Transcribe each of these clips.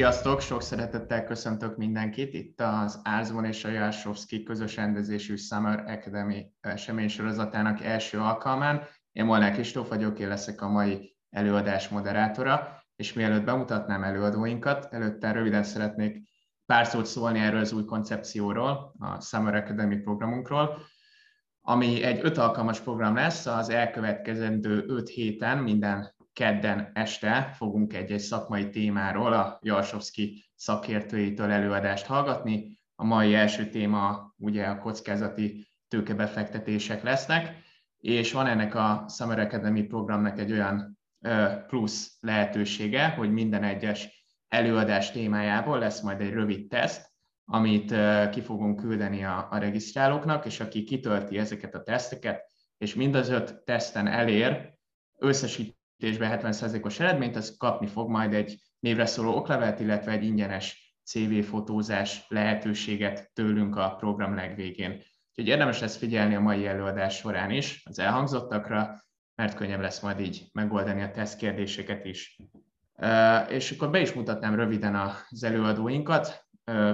Sziasztok, sok szeretettel köszöntök mindenkit. Itt az Árzvon és a Jársovszki közös rendezésű Summer Academy eseménysorozatának első alkalmán. Én Molnár Kristóf vagyok, én leszek a mai előadás moderátora, és mielőtt bemutatnám előadóinkat, előtte röviden szeretnék pár szót szólni erről az új koncepcióról, a Summer Academy programunkról, ami egy öt alkalmas program lesz, az elkövetkezendő öt héten minden kedden este fogunk egy-egy szakmai témáról a Jarsovszki szakértőitől előadást hallgatni. A mai első téma ugye a kockázati tőkebefektetések lesznek, és van ennek a Summer Academy programnak egy olyan plusz lehetősége, hogy minden egyes előadás témájából lesz majd egy rövid teszt, amit ki fogunk küldeni a, a regisztrálóknak, és aki kitölti ezeket a teszteket, és mind az öt teszten elér, összesít és 70%-os eredményt, az kapni fog majd egy névre szóló oklevelet, illetve egy ingyenes CV fotózás lehetőséget tőlünk a program legvégén. Úgyhogy érdemes lesz figyelni a mai előadás során is az elhangzottakra, mert könnyebb lesz majd így megoldani a teszt kérdéseket is. És akkor be is mutatnám röviden az előadóinkat.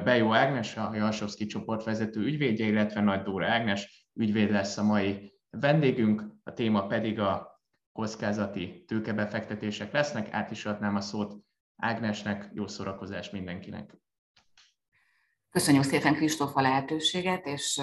Bejó Ágnes, a Jalsovszki csoportvezető ügyvédje, illetve Nagy Dóra Ágnes ügyvéd lesz a mai vendégünk, a téma pedig a kockázati tőkebefektetések lesznek. Át is adnám a szót Ágnesnek, jó szórakozás mindenkinek! Köszönjük szépen Kristóf a lehetőséget, és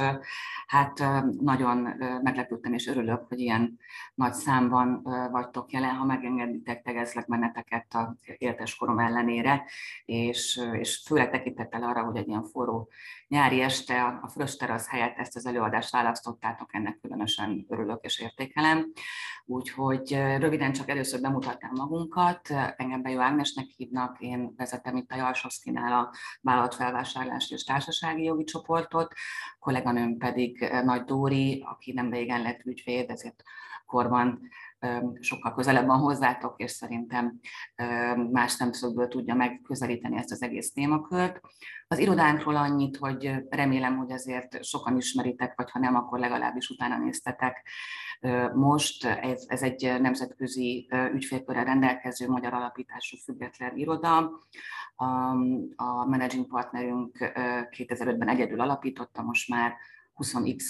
hát nagyon meglepődtem és örülök, hogy ilyen nagy számban vagytok jelen, ha megengeditek, tegezlek meneteket a értes korom ellenére, és, és főleg tekintettel arra, hogy egy ilyen forró nyári este a Frös Terasz helyett ezt az előadást választottátok, ennek különösen örülök és értékelem. Úgyhogy röviden csak először bemutatnám magunkat. Engem Bejó Ágnesnek hívnak, én vezetem itt a Jalsovszkinál a vállalatfelvásárlás és társasági jogi csoportot, kolléganőm pedig Nagy Dóri, aki nem régen lett ügyvéd, ezért korban sokkal közelebb van hozzátok, és szerintem más szemszögből tudja megközelíteni ezt az egész témakört. Az irodánkról annyit, hogy remélem, hogy azért sokan ismeritek, vagy ha nem, akkor legalábbis utána néztetek. Most ez, ez egy nemzetközi ügyfélkörrel rendelkező magyar alapítású független iroda. A, managing partnerünk 2005-ben egyedül alapította, most már 20x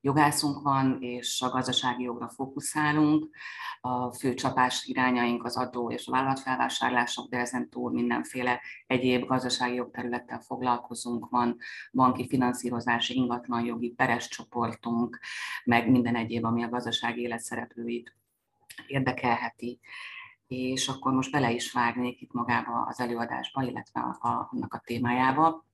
jogászunk van, és a gazdasági jogra fókuszálunk. A fő csapás irányaink az adó és a vállalatfelvásárlások, de ezen túl mindenféle egyéb gazdasági jogterülettel foglalkozunk. Van banki finanszírozási, ingatlanjogi, peres csoportunk, meg minden egyéb, ami a gazdasági élet szereplőit érdekelheti és akkor most bele is vágnék itt magába az előadásba, illetve a, a, annak a témájába.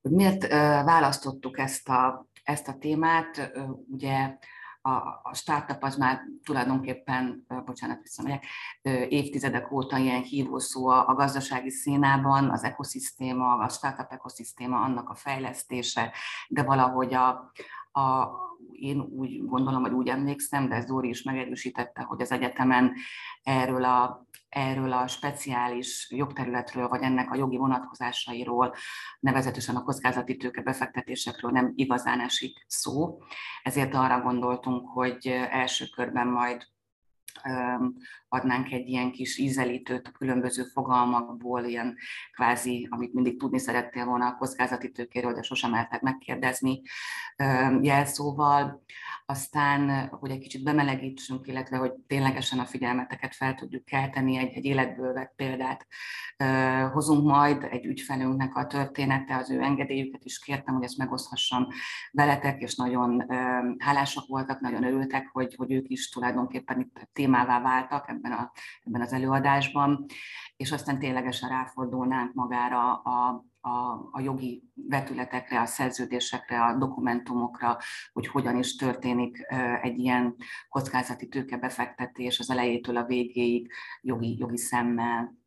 Miért választottuk ezt a ezt a témát. Ugye a, a startup az már tulajdonképpen, bocsánat, visszamegyek, évtizedek óta ilyen hívószó a, a gazdasági színában, az ekoszisztéma, a startup ekoszisztéma, annak a fejlesztése, de valahogy a, a, én úgy gondolom, vagy úgy emlékszem, de ez Dóri is megerősítette, hogy az egyetemen erről a, erről a speciális jogterületről, vagy ennek a jogi vonatkozásairól, nevezetesen a kockázati tőke befektetésekről nem igazán esik szó. Ezért arra gondoltunk, hogy első körben majd adnánk egy ilyen kis ízelítőt a különböző fogalmakból, ilyen kvázi, amit mindig tudni szerettél volna a kockázati tőkéről, de sosem mertek megkérdezni jelszóval. Aztán, hogy egy kicsit bemelegítsünk, illetve hogy ténylegesen a figyelmeteket fel tudjuk kelteni, egy, egy életből vett példát hozunk majd, egy ügyfelünknek a története, az ő engedélyüket is kértem, hogy ezt megoszthassam veletek, és nagyon hálásak voltak, nagyon örültek, hogy, hogy ők is tulajdonképpen itt témává váltak ebben, a, ebben az előadásban, és aztán ténylegesen ráfordulnánk magára a, a, a jogi vetületekre, a szerződésekre, a dokumentumokra, hogy hogyan is történik egy ilyen kockázati tőkebefektetés az elejétől a végéig jogi, jogi szemmel.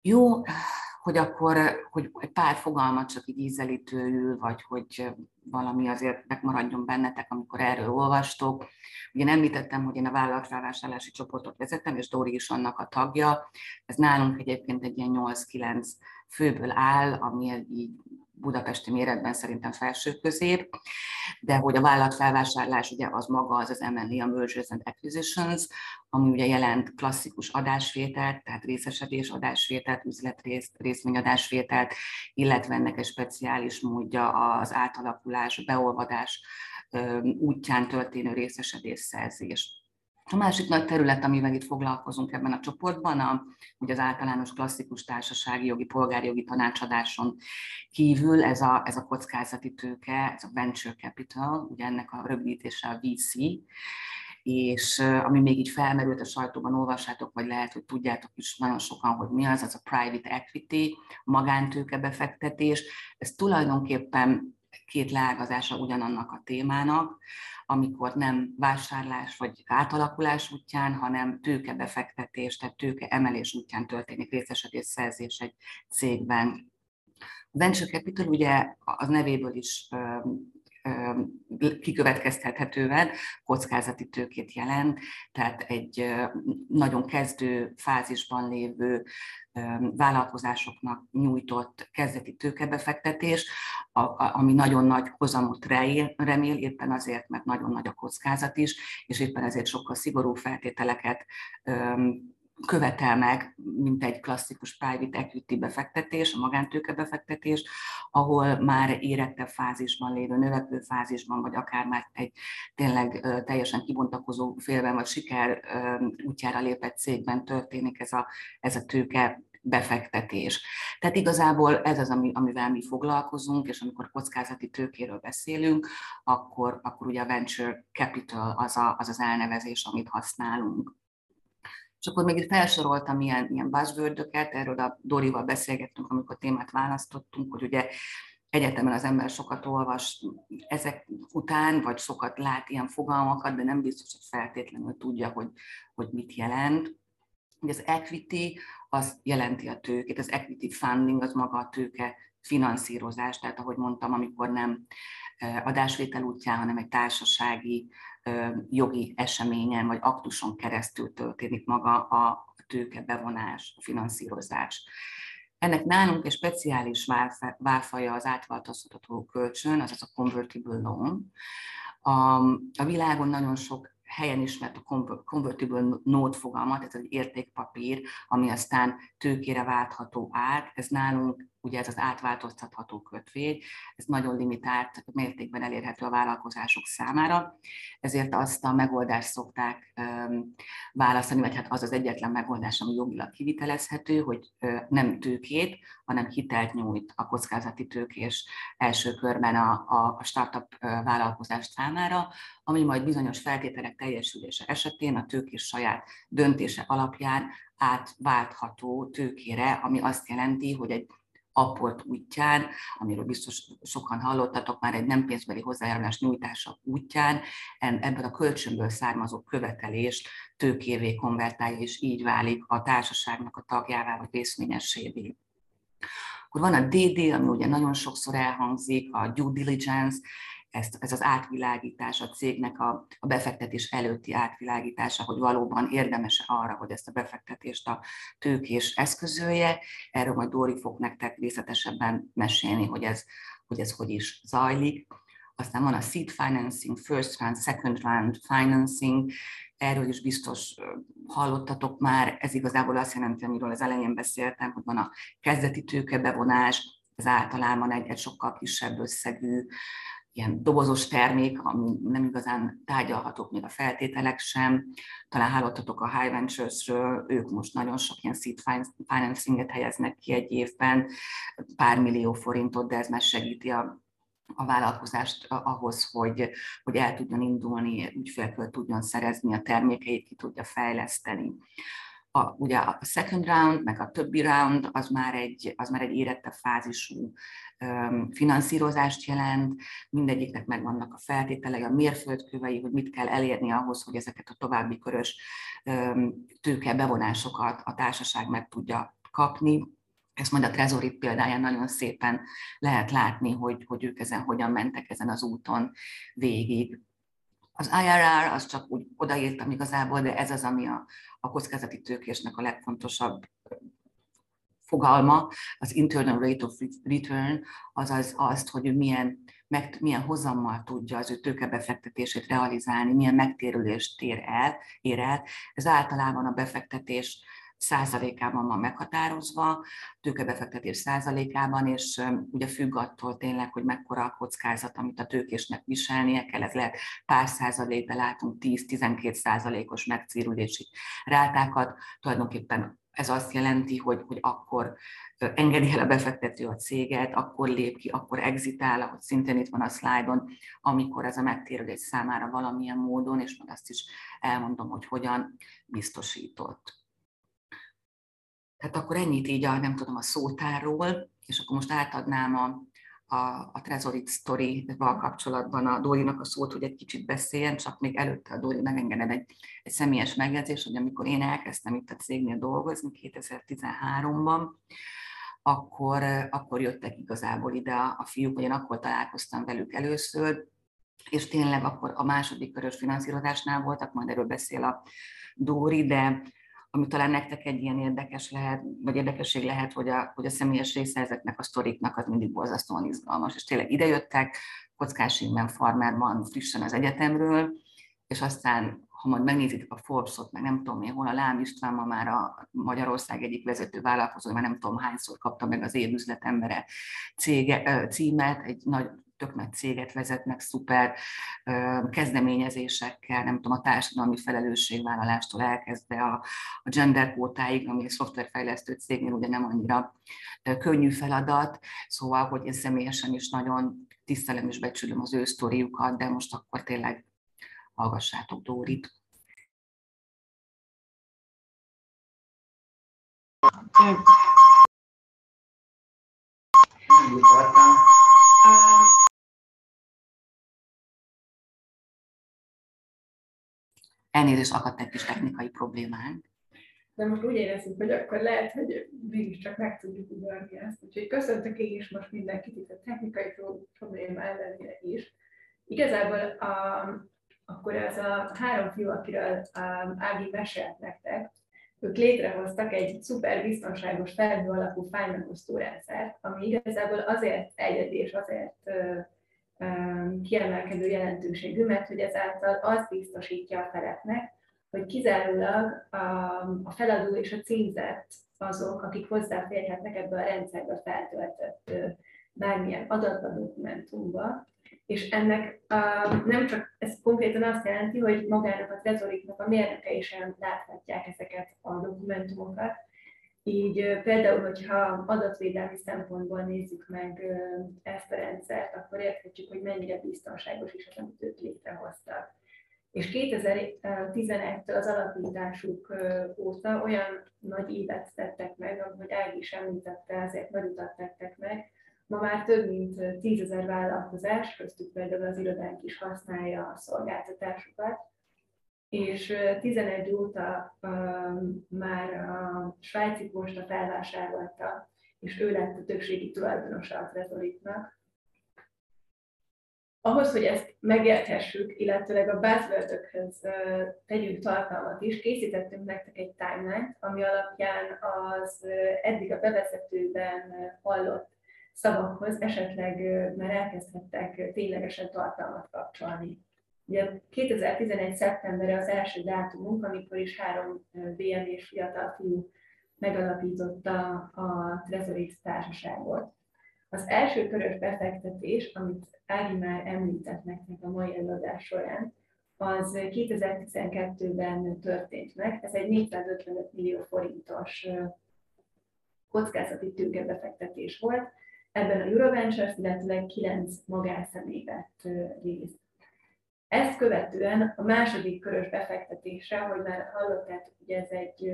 Jó, hogy akkor hogy egy pár fogalmat csak így ízelítőül, vagy hogy valami azért megmaradjon bennetek, amikor erről olvastok. Ugye említettem, hogy én a vállalatvásárlási csoportot vezetem, és Dóri is annak a tagja. Ez nálunk egyébként egy ilyen 8-9 főből áll, ami így budapesti méretben szerintem felső közép, de hogy a vállalatfelvásárlás ugye az maga az az MLE, a Mergers and Acquisitions, ami ugye jelent klasszikus adásvételt, tehát részesedés adásvételt, üzletrész, részvényadásvételt, illetve ennek egy speciális módja az átalakulás, beolvadás útján történő részesedés szerzés. A másik nagy terület, amivel itt foglalkozunk ebben a csoportban, a, ugye az általános klasszikus társasági jogi, polgári jogi tanácsadáson kívül ez a, ez a kockázati tőke, ez a venture capital, ugye ennek a rövidítése a VC, és ami még így felmerült a sajtóban, olvassátok, vagy lehet, hogy tudjátok is nagyon sokan, hogy mi az, az a private equity, magántőke befektetés. Ez tulajdonképpen két leágazása ugyanannak a témának, amikor nem vásárlás vagy átalakulás útján, hanem tőkebefektetés, tehát tőke emelés útján történik részesedés szerzés egy cégben. A venture capital ugye az nevéből is kikövetkeztethetően kockázati tőkét jelent, tehát egy nagyon kezdő fázisban lévő vállalkozásoknak nyújtott kezdeti tőkebefektetés, ami nagyon nagy hozamot remél, éppen azért, mert nagyon nagy a kockázat is, és éppen ezért sokkal szigorú feltételeket követel meg, mint egy klasszikus private equity befektetés, a magántőke befektetés, ahol már érettebb fázisban lévő, növekvő fázisban, vagy akár már egy tényleg teljesen kibontakozó félben, vagy siker útjára lépett cégben történik ez a, ez a tőke befektetés. Tehát igazából ez az, ami, amivel mi foglalkozunk, és amikor kockázati tőkéről beszélünk, akkor, akkor ugye a venture capital az, a, az az elnevezés, amit használunk. És akkor még felsoroltam ilyen, ilyen buzzword erről a Dorival beszélgettünk, amikor témát választottunk, hogy ugye egyetemen az ember sokat olvas ezek után, vagy sokat lát ilyen fogalmakat, de nem biztos, hogy feltétlenül tudja, hogy, hogy mit jelent. Ugye az equity az jelenti a tőkét, az equity funding az maga a tőke finanszírozás, tehát ahogy mondtam, amikor nem adásvétel útján, hanem egy társasági jogi eseményen vagy aktuson keresztül történik maga a tőke bevonás, a finanszírozás. Ennek nálunk egy speciális válfaja az átváltoztatható kölcsön, azaz a convertible loan. A, a világon nagyon sok helyen ismert a convertible note fogalmat, ez egy értékpapír, ami aztán tőkére váltható át. Ez nálunk ugye ez az átváltoztatható kötvény, ez nagyon limitált mértékben elérhető a vállalkozások számára, ezért azt a megoldást szokták választani, vagy hát az az egyetlen megoldás, ami jogilag kivitelezhető, hogy nem tőkét, hanem hitelt nyújt a kockázati tőkés első körben a, a, startup vállalkozás számára, ami majd bizonyos feltételek teljesülése esetén a tőkés saját döntése alapján átváltható tőkére, ami azt jelenti, hogy egy apport útján, amiről biztos sokan hallottatok már egy nem pénzbeli hozzájárulás nyújtása útján, ebből a kölcsönből származó követelést tőkévé konvertálja, és így válik a társaságnak a tagjává vagy részvényesévé. Akkor van a DD, ami ugye nagyon sokszor elhangzik, a due diligence, ezt, ez az átvilágítás, a cégnek a, a befektetés előtti átvilágítása, hogy valóban érdemes arra, hogy ezt a befektetést a tőkés eszközölje. Erről majd Dóri fog nektek részletesebben mesélni, hogy ez hogy, ez hogy is zajlik. Aztán van a seed financing, first round, second round financing, erről is biztos hallottatok már, ez igazából azt jelenti, amiről az elején beszéltem, hogy van a kezdeti tőkebevonás, ez általában egy, egy sokkal kisebb összegű ilyen dobozos termék, ami nem igazán tárgyalhatók még a feltételek sem. Talán hallottatok a High Ventures-ről, ők most nagyon sok ilyen seed financing-et helyeznek ki egy évben, pár millió forintot, de ez már segíti a a vállalkozást ahhoz, hogy, hogy el tudjon indulni, ügyfélkör tudjon szerezni, a termékeit ki tudja fejleszteni. A, ugye a second round, meg a többi round, az már egy, az már egy érettebb fázisú finanszírozást jelent, mindegyiknek megvannak a feltételei, a mérföldkövei, hogy mit kell elérni ahhoz, hogy ezeket a további körös tőke bevonásokat a társaság meg tudja kapni. Ezt majd a Trezori példáján nagyon szépen lehet látni, hogy, hogy ők ezen hogyan mentek ezen az úton végig. Az IRR, az csak úgy odaírtam igazából, de ez az, ami a, a kockázati tőkésnek a legfontosabb fogalma, az internal rate of return, azaz azt, hogy milyen, meg, milyen hozammal tudja az ő tőkebefektetését realizálni, milyen megtérülést ér el, ér el. Ez általában a befektetés százalékában van meghatározva, tőkebefektetés százalékában, és ugye függ attól tényleg, hogy mekkora a kockázat, amit a tőkésnek viselnie kell, ez lehet pár százalék, de látunk 10-12 százalékos megcérulési rátákat, tulajdonképpen ez azt jelenti, hogy, hogy akkor engedi el a befektető a céget, akkor lép ki, akkor exitál, ahogy szintén itt van a szlájdon, amikor ez a megtérülés számára valamilyen módon, és meg azt is elmondom, hogy hogyan biztosított. Tehát akkor ennyit így a, nem tudom, a szótárról, és akkor most átadnám a, a, a Trezorit Story-val kapcsolatban a Dórinak a szót, hogy egy kicsit beszéljen, csak még előtte a Dóri megengedett egy, egy személyes megjegyzés, hogy amikor én elkezdtem itt a cégnél dolgozni 2013-ban, akkor, akkor jöttek igazából ide a, a fiúk, vagy én akkor találkoztam velük először, és tényleg akkor a második körös finanszírozásnál voltak, majd erről beszél a Dóri, de ami talán nektek egy ilyen érdekes lehet, vagy érdekesség lehet, hogy a, hogy a személyes része ezeknek a sztoriknak az mindig borzasztóan izgalmas. És tényleg idejöttek, Kockás Innen farmerban frissen az egyetemről, és aztán ha majd megnézitek a Forbes-ot, meg nem tudom én hol, a Lám István ma már a Magyarország egyik vezető vállalkozó, már nem tudom hányszor kapta meg az évüzletembere cége, címet, egy nagy tök nagy céget vezetnek, szuper kezdeményezésekkel, nem tudom, a társadalmi felelősségvállalástól elkezdve a, a gender kvótáig, ami a szoftverfejlesztő cégnél ugye nem annyira könnyű feladat, szóval, hogy én személyesen is nagyon tisztelem és becsülöm az ő sztoriukat, de most akkor tényleg hallgassátok Dórit. Elnézést, akadt egy kis technikai problémánk. De most úgy érezzük, hogy akkor lehet, hogy mégiscsak meg tudjuk ugorni ezt. Úgyhogy köszöntök én is most mindenkit itt a technikai probléma ellenére is. Igazából a, akkor ez a három fiú, akiről um, Ági mesélt nektek, ők létrehoztak egy szuper biztonságos felhő alapú fájmegosztó rendszert, ami igazából azért egyedi és azért kiemelkedő jelentőségű, mert hogy ezáltal azt biztosítja a feleknek, hogy kizárólag a, a feladó és a címzett azok, akik hozzáférhetnek ebbe a rendszerbe feltöltött bármilyen adatba, dokumentumba, és ennek uh, nem csak, ez konkrétan azt jelenti, hogy magának a trezoriknak a mérnökei sem láthatják ezeket a dokumentumokat, így például, hogyha adatvédelmi szempontból nézzük meg ezt a rendszert, akkor érthetjük, hogy mennyire biztonságos is az, amit ők létrehoztak. És 2011-től az alapításuk óta olyan nagy évet tettek meg, ahogy Ági is említette, ezért nagy utat tettek meg. Ma már több mint 10 ezer vállalkozás, köztük például az irodánk is használja a szolgáltatásukat, és 11 óta már a svájci posta felvásárolta, és ő lett a többségi tulajdonosa a Trezoritnak. Ahhoz, hogy ezt megérthessük, illetőleg a buzzword tegyünk tartalmat is, készítettünk nektek egy timeline ami alapján az eddig a bevezetőben hallott szavakhoz esetleg már elkezdhettek ténylegesen tartalmat kapcsolni. Ugye 2011. szeptemberre az első dátumunk, amikor is három BM és fiatal fiú megalapította a Trezorit társaságot. Az első körös befektetés, amit Ági már említett nektek a mai előadás során, az 2012-ben történt meg. Ez egy 455 millió forintos kockázati tőkebefektetés volt. Ebben a Euroventures, illetve 9 magánszemély vett részt. Ezt követően a második körös befektetésre, hogy már hallottátok, hogy ez egy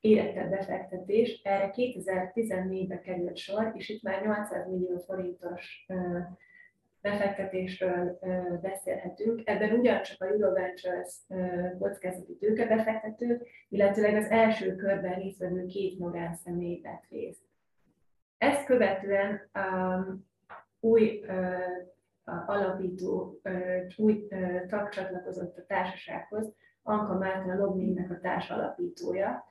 érettebb befektetés, erre 2014-ben került sor, és itt már 800 millió forintos befektetésről beszélhetünk. Ebben ugyancsak a Euroventures kockázati tőkebefektetők, illetőleg az első körben résztvevő két magánszemély vett részt. Ezt követően um, új uh, alapító új tag csatlakozott a társasághoz, Anka Márton a Lognének a társalapítója,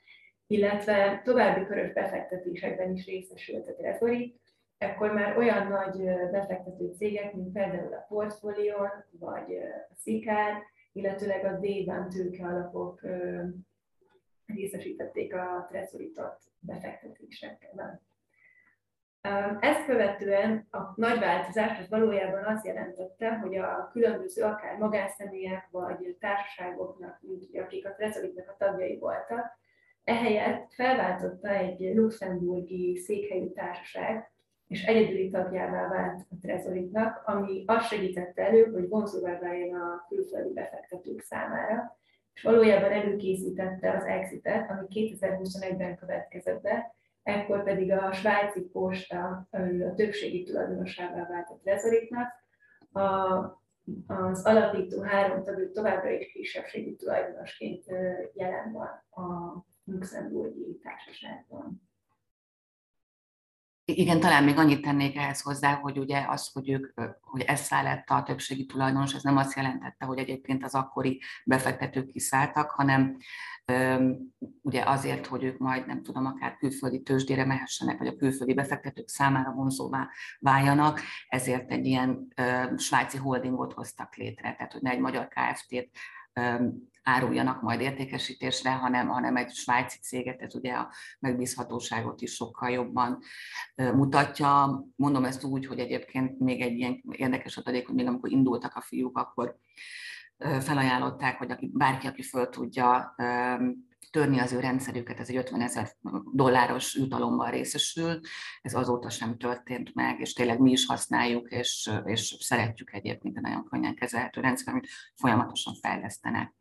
illetve további körös befektetésekben is részesült a Treasury, ekkor már olyan nagy befektető cégek, mint például a Portfolion, vagy a Szikár, illetőleg a D-ban tőke alapok részesítették a treasury-tot befektetésekkel. Ezt követően a nagy változás az valójában azt jelentette, hogy a különböző akár magánszemélyek vagy társaságoknak, mint akik a treasury a tagjai voltak, ehelyett felváltotta egy luxemburgi székhelyű társaság, és egyedüli tagjává vált a trezoritnak, ami azt segítette elő, hogy vonzóvá váljon a külföldi befektetők számára, és valójában előkészítette az exitet, ami 2021-ben következett be, ekkor pedig a svájci posta a többségi tulajdonosává vált a trezoritnak, a, az alapító három tagú továbbra is kisebbségi tulajdonosként jelen van a luxemburgi társaságban. Igen, talán még annyit tennék ehhez hozzá, hogy ugye az, hogy ők, hogy ez lett a többségi tulajdonos, ez nem azt jelentette, hogy egyébként az akkori befektetők kiszálltak, hanem ugye azért, hogy ők majd nem tudom, akár külföldi tőzsdére mehessenek, vagy a külföldi befektetők számára vonzóvá váljanak, ezért egy ilyen svájci holdingot hoztak létre, tehát hogy ne egy magyar KFT-t áruljanak majd értékesítésre, hanem, hanem egy svájci céget, ez ugye a megbízhatóságot is sokkal jobban mutatja. Mondom ezt úgy, hogy egyébként még egy ilyen érdekes adalék, hogy még amikor indultak a fiúk, akkor felajánlották, hogy aki, bárki, aki föl tudja törni az ő rendszerüket, ez egy 50 ezer dolláros jutalommal részesül, ez azóta sem történt meg, és tényleg mi is használjuk, és, és szeretjük egyébként a nagyon könnyen kezelhető rendszer, amit folyamatosan fejlesztenek.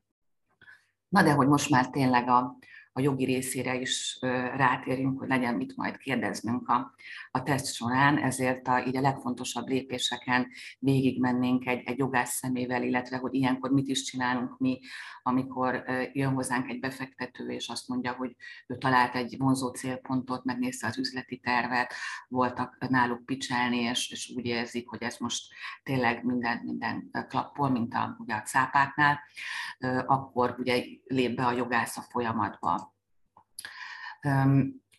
Na de hogy most már tényleg a, a jogi részére is rátérjünk, hogy legyen mit majd kérdeznünk a, a teszt során, ezért a, így a legfontosabb lépéseken végigmennénk egy, egy jogász szemével, illetve hogy ilyenkor mit is csinálunk mi, amikor jön hozzánk egy befektető, és azt mondja, hogy ő talált egy vonzó célpontot, megnézte az üzleti tervet, voltak náluk picselni, és, és úgy érzik, hogy ez most tényleg minden, minden klappol, mint a, ugye a cápáknál, akkor ugye lép be a jogász a folyamatba.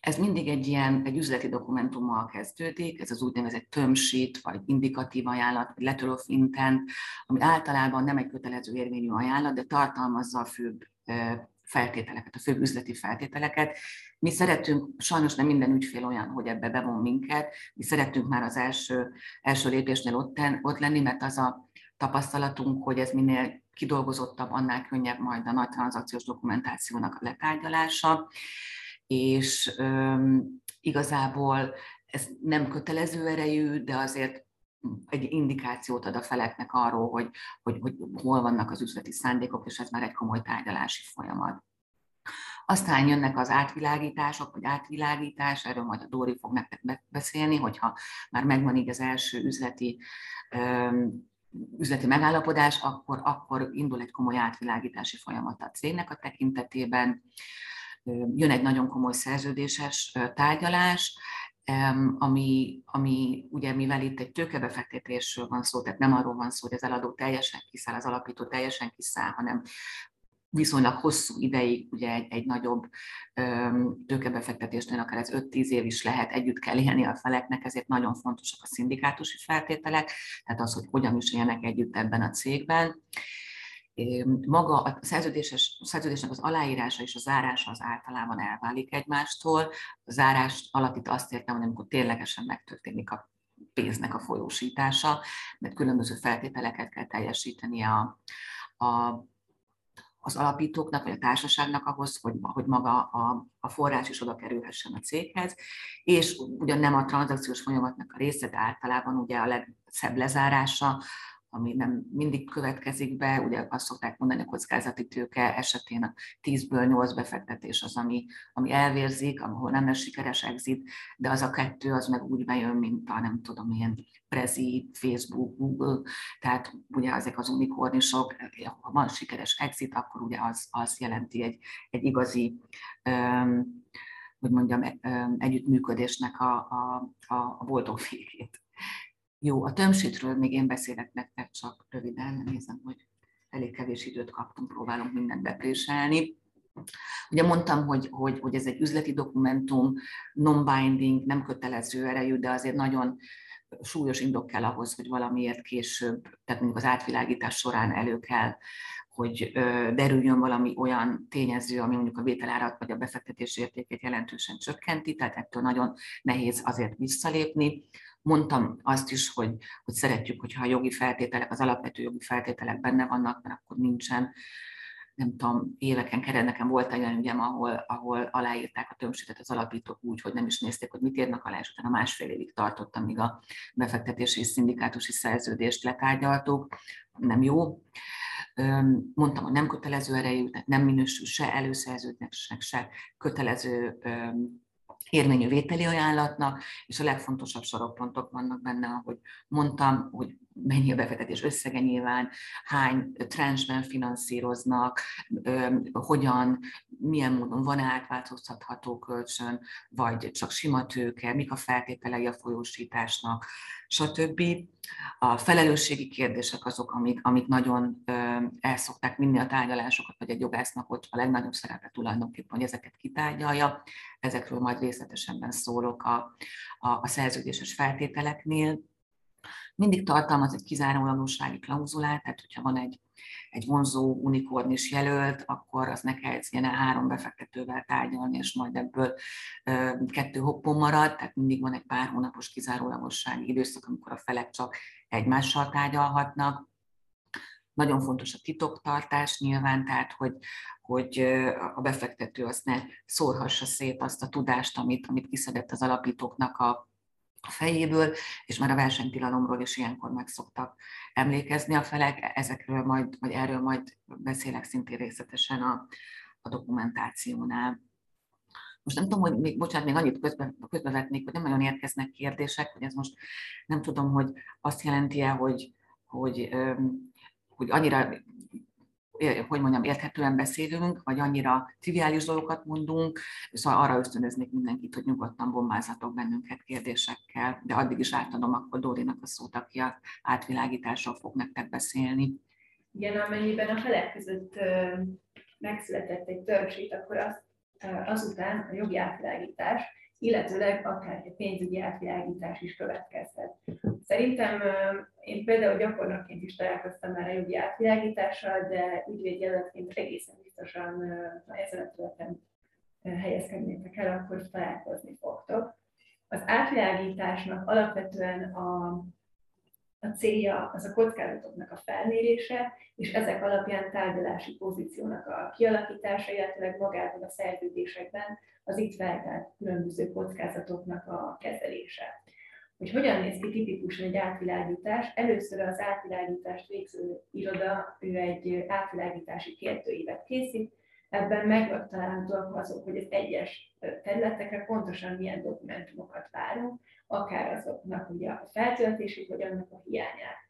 Ez mindig egy ilyen egy üzleti dokumentummal kezdődik, ez az úgynevezett term sheet, vagy indikatív ajánlat, vagy letter of intent, ami általában nem egy kötelező érvényű ajánlat, de tartalmazza a főbb feltételeket, a főbb üzleti feltételeket. Mi szeretünk, sajnos nem minden ügyfél olyan, hogy ebbe bevon minket, mi szeretünk már az első, első lépésnél ott, ott lenni, mert az a tapasztalatunk, hogy ez minél kidolgozottabb, annál könnyebb majd a nagy tranzakciós dokumentációnak a letárgyalása, és igazából ez nem kötelező erejű, de azért egy indikációt ad a feleknek arról, hogy, hogy, hogy hol vannak az üzleti szándékok, és ez már egy komoly tárgyalási folyamat. Aztán jönnek az átvilágítások, vagy átvilágítás, erről majd a Dóri fog nektek beszélni, hogyha már megvan így az első üzleti üzleti megállapodás, akkor, akkor indul egy komoly átvilágítási folyamat a cégnek a tekintetében. Jön egy nagyon komoly szerződéses tárgyalás, ami, ami ugye mivel itt egy tőkebefektetésről van szó, tehát nem arról van szó, hogy az eladó teljesen kiszáll, az alapító teljesen kiszáll, hanem viszonylag hosszú ideig, ugye egy, egy nagyobb tőkebefektetésnél akár ez 5-10 év is lehet, együtt kell élni a feleknek, ezért nagyon fontosak a szindikátusi feltételek, tehát az, hogy hogyan is élnek együtt ebben a cégben. Maga a szerződéses, szerződésnek az aláírása és a zárása az általában elválik egymástól. A zárás alatt itt azt értem, hogy amikor ténylegesen megtörténik a pénznek a folyósítása, mert különböző feltételeket kell teljesítenie a, a az alapítóknak, vagy a társaságnak ahhoz, hogy, hogy maga a, a forrás is oda kerülhessen a céghez, és ugyan nem a tranzakciós folyamatnak a része, de általában ugye a legszebb lezárása, ami nem mindig következik be, ugye azt szokták mondani, a kockázati tőke esetén a 10-ből 8 befektetés az, ami, ami elvérzik, ahol nem lesz sikeres exit, de az a kettő az meg úgy bejön, mint a nem tudom, ilyen Prezi, Facebook, Google, tehát ugye ezek az unikornisok, ha van sikeres exit, akkor ugye az, az jelenti egy, egy igazi um, hogy mondjam, együttműködésnek a, a, a boldog végét. Jó, a tömsítről még én beszélek nektek, csak röviden, nézem, hogy elég kevés időt kaptunk, próbálunk mindent bepréselni. Ugye mondtam, hogy, hogy, hogy ez egy üzleti dokumentum, non-binding, nem kötelező erejű, de azért nagyon súlyos indok kell ahhoz, hogy valamiért később, tehát mondjuk az átvilágítás során elő kell, hogy derüljön valami olyan tényező, ami mondjuk a vételárat vagy a befektetési értékét jelentősen csökkenti, tehát ettől nagyon nehéz azért visszalépni. Mondtam azt is, hogy, hogy szeretjük, hogyha a jogi feltételek, az alapvető jogi feltételek benne vannak, mert akkor nincsen nem tudom, éveken keresztül nekem volt olyan ügyem, ahol, ahol aláírták a tömsítet az alapítók úgy, hogy nem is nézték, hogy mit írnak alá, és utána másfél évig tartott, amíg a befektetési és szindikátusi szerződést letárgyaltuk. Nem jó. Mondtam, hogy nem kötelező erejű, tehát nem minősül se előszerződésnek, se kötelező érvényű vételi ajánlatnak, és a legfontosabb sorokpontok vannak benne, ahogy mondtam, hogy mennyi a befektetés összege nyilván, hány trenchben finanszíroznak, hogyan, milyen módon van átváltoztatható kölcsön, vagy csak sima tőke, mik a feltételei a folyósításnak, stb. A felelősségi kérdések azok, amik, amik nagyon el szokták vinni a tárgyalásokat, vagy egy jogásznak ott a legnagyobb szerepe tulajdonképpen, hogy ezeket kitárgyalja. Ezekről majd részletesebben szólok a, a, a szerződéses feltételeknél mindig tartalmaz egy kizárólagossági klauzulát, tehát hogyha van egy, egy vonzó unikornis jelölt, akkor az ne kelljen három befektetővel tárgyalni, és majd ebből ö, kettő hoppon marad, tehát mindig van egy pár hónapos kizárólagossági időszak, amikor a felek csak egymással tárgyalhatnak. Nagyon fontos a titoktartás nyilván, tehát hogy, hogy a befektető azt ne szórhassa szét azt a tudást, amit, amit kiszedett az alapítóknak a a fejéből, és már a versenytilalomról is ilyenkor meg szoktak emlékezni a felek, ezekről majd, vagy erről majd beszélek szintén részletesen a, a dokumentációnál. Most nem tudom, hogy még, bocsánat, még annyit közbe, közbevetnék, hogy nem nagyon érkeznek kérdések, hogy ez most nem tudom, hogy azt jelenti-e, hogy, hogy, hogy annyira hogy mondjam, érthetően beszélünk, vagy annyira triviális dolgokat mondunk, szóval arra ösztönöznék mindenkit, hogy nyugodtan bombázhatok bennünket kérdésekkel, de addig is átadom akkor Dórinak a szót, aki a átvilágításról fog nektek beszélni. Igen, amennyiben a felek között megszületett egy törzsít, akkor az, azután a jogi átvilágítás illetőleg akár egy pénzügyi átvilágítás is következhet. Szerintem én például gyakornokként is találkoztam már a jogi átvilágítással, de ügyvédjelöltként egészen biztosan, ha ezen a területen helyezkednétek el, akkor találkozni fogtok. Az átvilágításnak alapvetően a a célja az a kockázatoknak a felmérése, és ezek alapján tárgyalási pozíciónak a kialakítása, illetve magában a szerződésekben az itt feltárt különböző kockázatoknak a kezelése. Hogy hogyan néz ki tipikusan egy átvilágítás? Először az átvilágítást végző iroda, ő egy átvilágítási kérdőívet készít, ebben megtalálhatóak azok, hogy az egyes területekre pontosan milyen dokumentumokat várunk, akár azoknak ugye a feltöltését, vagy annak a hiányát.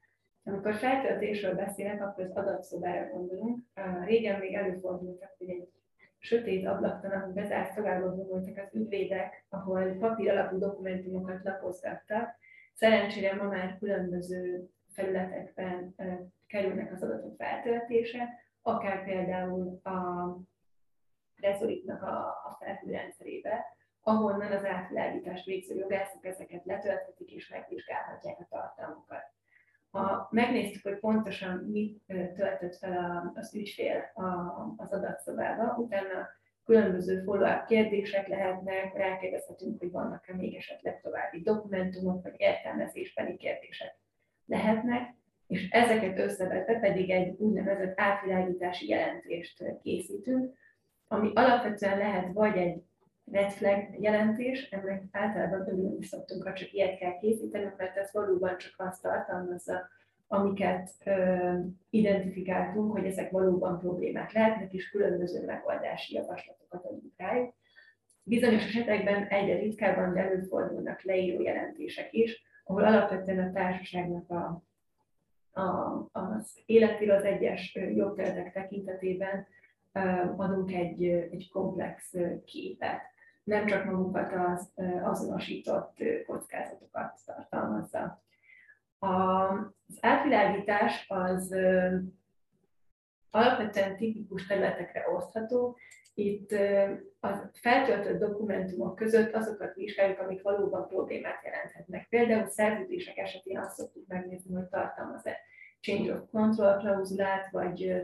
Amikor feltöltésről beszélek, akkor az adatszobára gondolunk. Régen még előfordultak, hogy egy sötét ablaktalan, bezárt szobában voltak az ügyvédek, ahol papír alapú dokumentumokat lapozgattak. Szerencsére ma már különböző felületekben kerülnek az adatok feltöltése, akár például a Resolitnak a, a felhőrendszerébe, ahonnan az átvilágítást végző jogászok ezeket letölthetik és megvizsgálhatják a tartalmukat. Ha megnéztük, hogy pontosan mit töltött fel az ügyfél az adatszobába, utána különböző follow kérdések lehetnek, rákérdezhetünk, hogy vannak-e még esetleg további dokumentumok, vagy értelmezésbeli kérdések lehetnek, és ezeket összevetve pedig egy úgynevezett átvilágítási jelentést készítünk, ami alapvetően lehet vagy egy red flag jelentés, ennek általában örülni szoktunk, ha csak ilyet kell készíteni, mert ez valóban csak azt tartalmazza, amiket ö, identifikáltunk, hogy ezek valóban problémák lehetnek, és különböző megoldási javaslatokat adunk rájuk. Bizonyos esetekben egyre ritkábban előfordulnak leíró jelentések is, ahol alapvetően a társaságnak a, a, az életéről az egyes jogterületek tekintetében adunk egy, egy komplex képet nem csak magukat az azonosított kockázatokat tartalmazza. Az átvilágítás az alapvetően tipikus területekre osztható. Itt a feltöltött dokumentumok között azokat vizsgáljuk, amik valóban problémát jelenthetnek. Például szerződések esetén azt szoktuk megnézni, hogy tartalmaz-e change of control klauzulát, vagy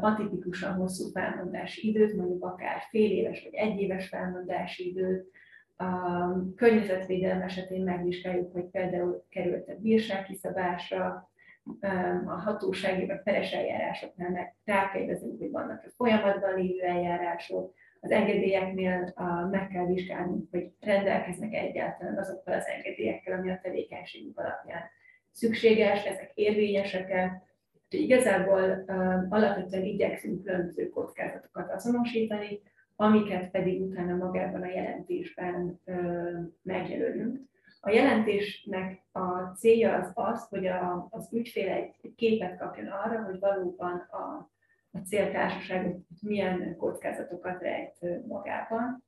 atipikusan hosszú felmondási időt, mondjuk akár fél éves vagy egy éves felmondási időt. A környezetvédelem esetén megvizsgáljuk, hogy például került-e bírság kiszabásra, a hatósági vagy peres eljárásoknál meg rákérdezünk, hogy vannak-e folyamatban lévő eljárások, az engedélyeknél meg kell vizsgálnunk, hogy rendelkeznek egyáltalán azokkal az engedélyekkel, ami a tevékenységük alapján szükséges, ezek érvényesek-e. Igazából alapvetően igyekszünk különböző kockázatokat azonosítani, amiket pedig utána magában a jelentésben megjelölünk. A jelentésnek a célja az az, hogy a, az ügyfél egy képet kapjon arra, hogy valóban a, a céltársaság milyen kockázatokat rejt magában.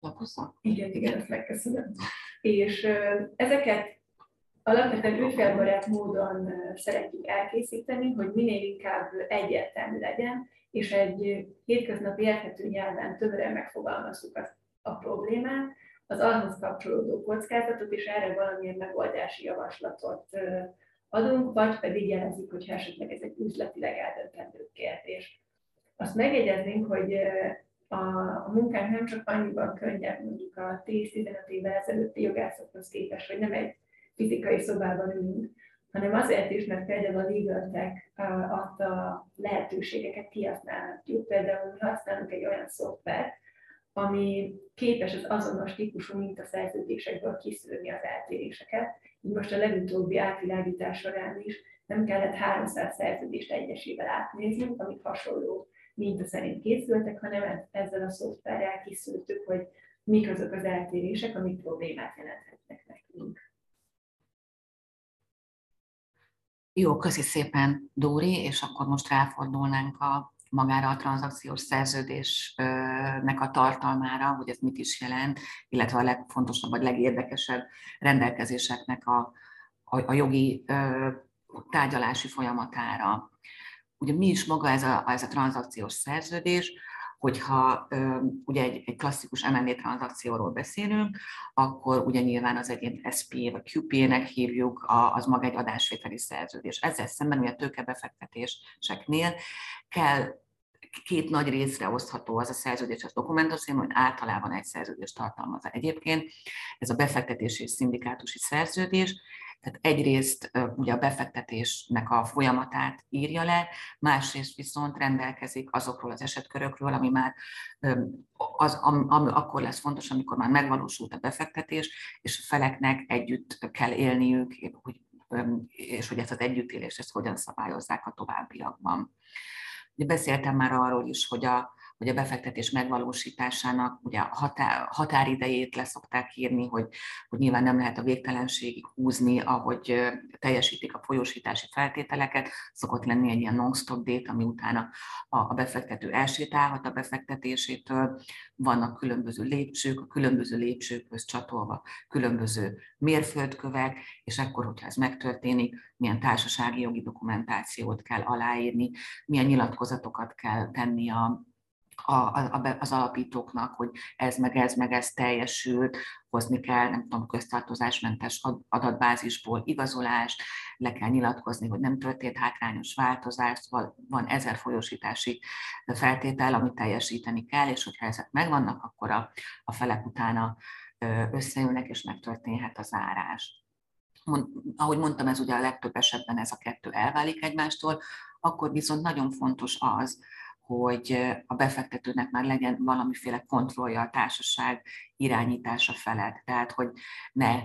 Lapozza? Igen, igen, ezt megköszönöm. És ezeket alapvetően ügyfélbarát módon szeretjük elkészíteni, hogy minél inkább egyértelmű legyen, és egy hétköznapi érthető nyelven többre megfogalmazzuk a, a problémát, az ahhoz kapcsolódó kockázatot, és erre valamilyen megoldási javaslatot adunk, vagy pedig jelezik, hogy esetleg ez egy üzletileg eldöntendő kérdés. Azt megjegyeznénk, hogy a, a munkánk nem csak annyiban könnyebb, mondjuk a 10-15 évvel ezelőtti jogászokhoz képest, hogy nem egy fizikai szobában ülünk, hanem azért is, mert például a Legal Tech adta lehetőségeket kihasználhatjuk. Például mi használunk egy olyan szoftvert, ami képes az azonos típusú mintaszerződésekből kiszűrni az eltéréseket. Így most a legutóbbi átvilágítás során is nem kellett 300 szerződést egyesével átnéznünk, amik hasonló minta szerint készültek, hanem ezzel a szoftverrel kiszűrtük, hogy mik azok az eltérések, amik problémát jelenthetnek nekünk. Jó, köszi szépen, Dóri, és akkor most ráfordulnánk a magára a tranzakciós szerződésnek a tartalmára, hogy ez mit is jelent, illetve a legfontosabb vagy legérdekesebb rendelkezéseknek a, a, a jogi tárgyalási folyamatára. Ugye mi is maga ez a, ez a tranzakciós szerződés, hogyha ugye egy, egy klasszikus M&A tranzakcióról beszélünk, akkor ugye nyilván az egyén SP vagy QP-nek hívjuk, az maga egy adásvételi szerződés. Ezzel szemben ugye a tőkebefektetéseknél kell két nagy részre osztható az a szerződés, az dokumentum, hogy általában egy szerződést tartalmaz egyébként. Ez a befektetési és szindikátusi szerződés, tehát egyrészt ugye a befektetésnek a folyamatát írja le, másrészt viszont rendelkezik azokról az esetkörökről, ami már az, am, am, akkor lesz fontos, amikor már megvalósult a befektetés, és a feleknek együtt kell élniük, hogy, és hogy ezt az együttélést ezt hogyan szabályozzák a továbbiakban. Beszéltem már arról is, hogy a, hogy a befektetés megvalósításának ugye határ, határidejét leszokták írni, hogy, hogy nyilván nem lehet a végtelenségig húzni, ahogy teljesítik a folyósítási feltételeket, szokott lenni egy ilyen non-stop date, ami utána a, a befektető elsétálhat a befektetésétől, vannak különböző lépcsők, a különböző lépcsőkhöz csatolva különböző mérföldkövek, és akkor, hogyha ez megtörténik, milyen társasági jogi dokumentációt kell aláírni, milyen nyilatkozatokat kell tenni a, a, a, az alapítóknak, hogy ez meg ez meg ez teljesült, hozni kell, nem tudom, köztartozásmentes adatbázisból igazolást, le kell nyilatkozni, hogy nem történt hátrányos változás, van ezer folyosítási feltétel, amit teljesíteni kell, és hogyha ezek megvannak, akkor a, a felek utána összejönnek, és megtörténhet az árás. Mond, ahogy mondtam, ez ugye a legtöbb esetben ez a kettő elválik egymástól, akkor viszont nagyon fontos az, hogy a befektetőnek már legyen valamiféle kontrollja a társaság irányítása felett. Tehát, hogy ne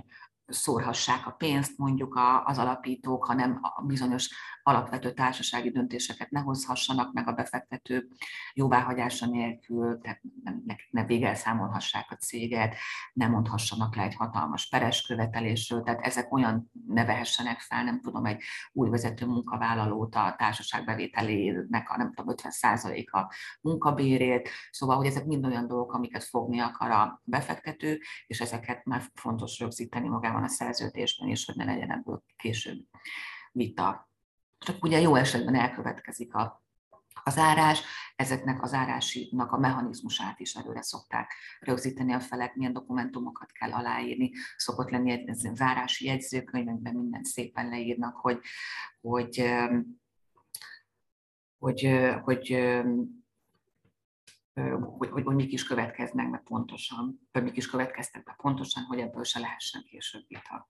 szórhassák a pénzt mondjuk az alapítók, hanem a bizonyos alapvető társasági döntéseket ne hozhassanak meg a befektető jóváhagyása nélkül, tehát ne, ne végelszámolhassák a céget, ne mondhassanak le egy hatalmas peres követelésről, tehát ezek olyan ne vehessenek fel, nem tudom, egy új vezető munkavállalót a társaság bevételének a nem tudom, 50%-a munkabérét, szóval, hogy ezek mind olyan dolgok, amiket fogni akar a befektető, és ezeket már fontos rögzíteni magában a szerződésben is, hogy ne legyen ebből később vita. Csak ugye jó esetben elkövetkezik a, a zárás, ezeknek az zárásinak a mechanizmusát is előre szokták rögzíteni a felek, milyen dokumentumokat kell aláírni, szokott lenni egy zárási jegyzőkönyvekben mindent szépen leírnak, hogy, hogy, hogy, hogy, hogy, hogy, hogy mik is következnek be pontosan, vagy mik is következtek be pontosan, hogy ebből se lehessen később vita.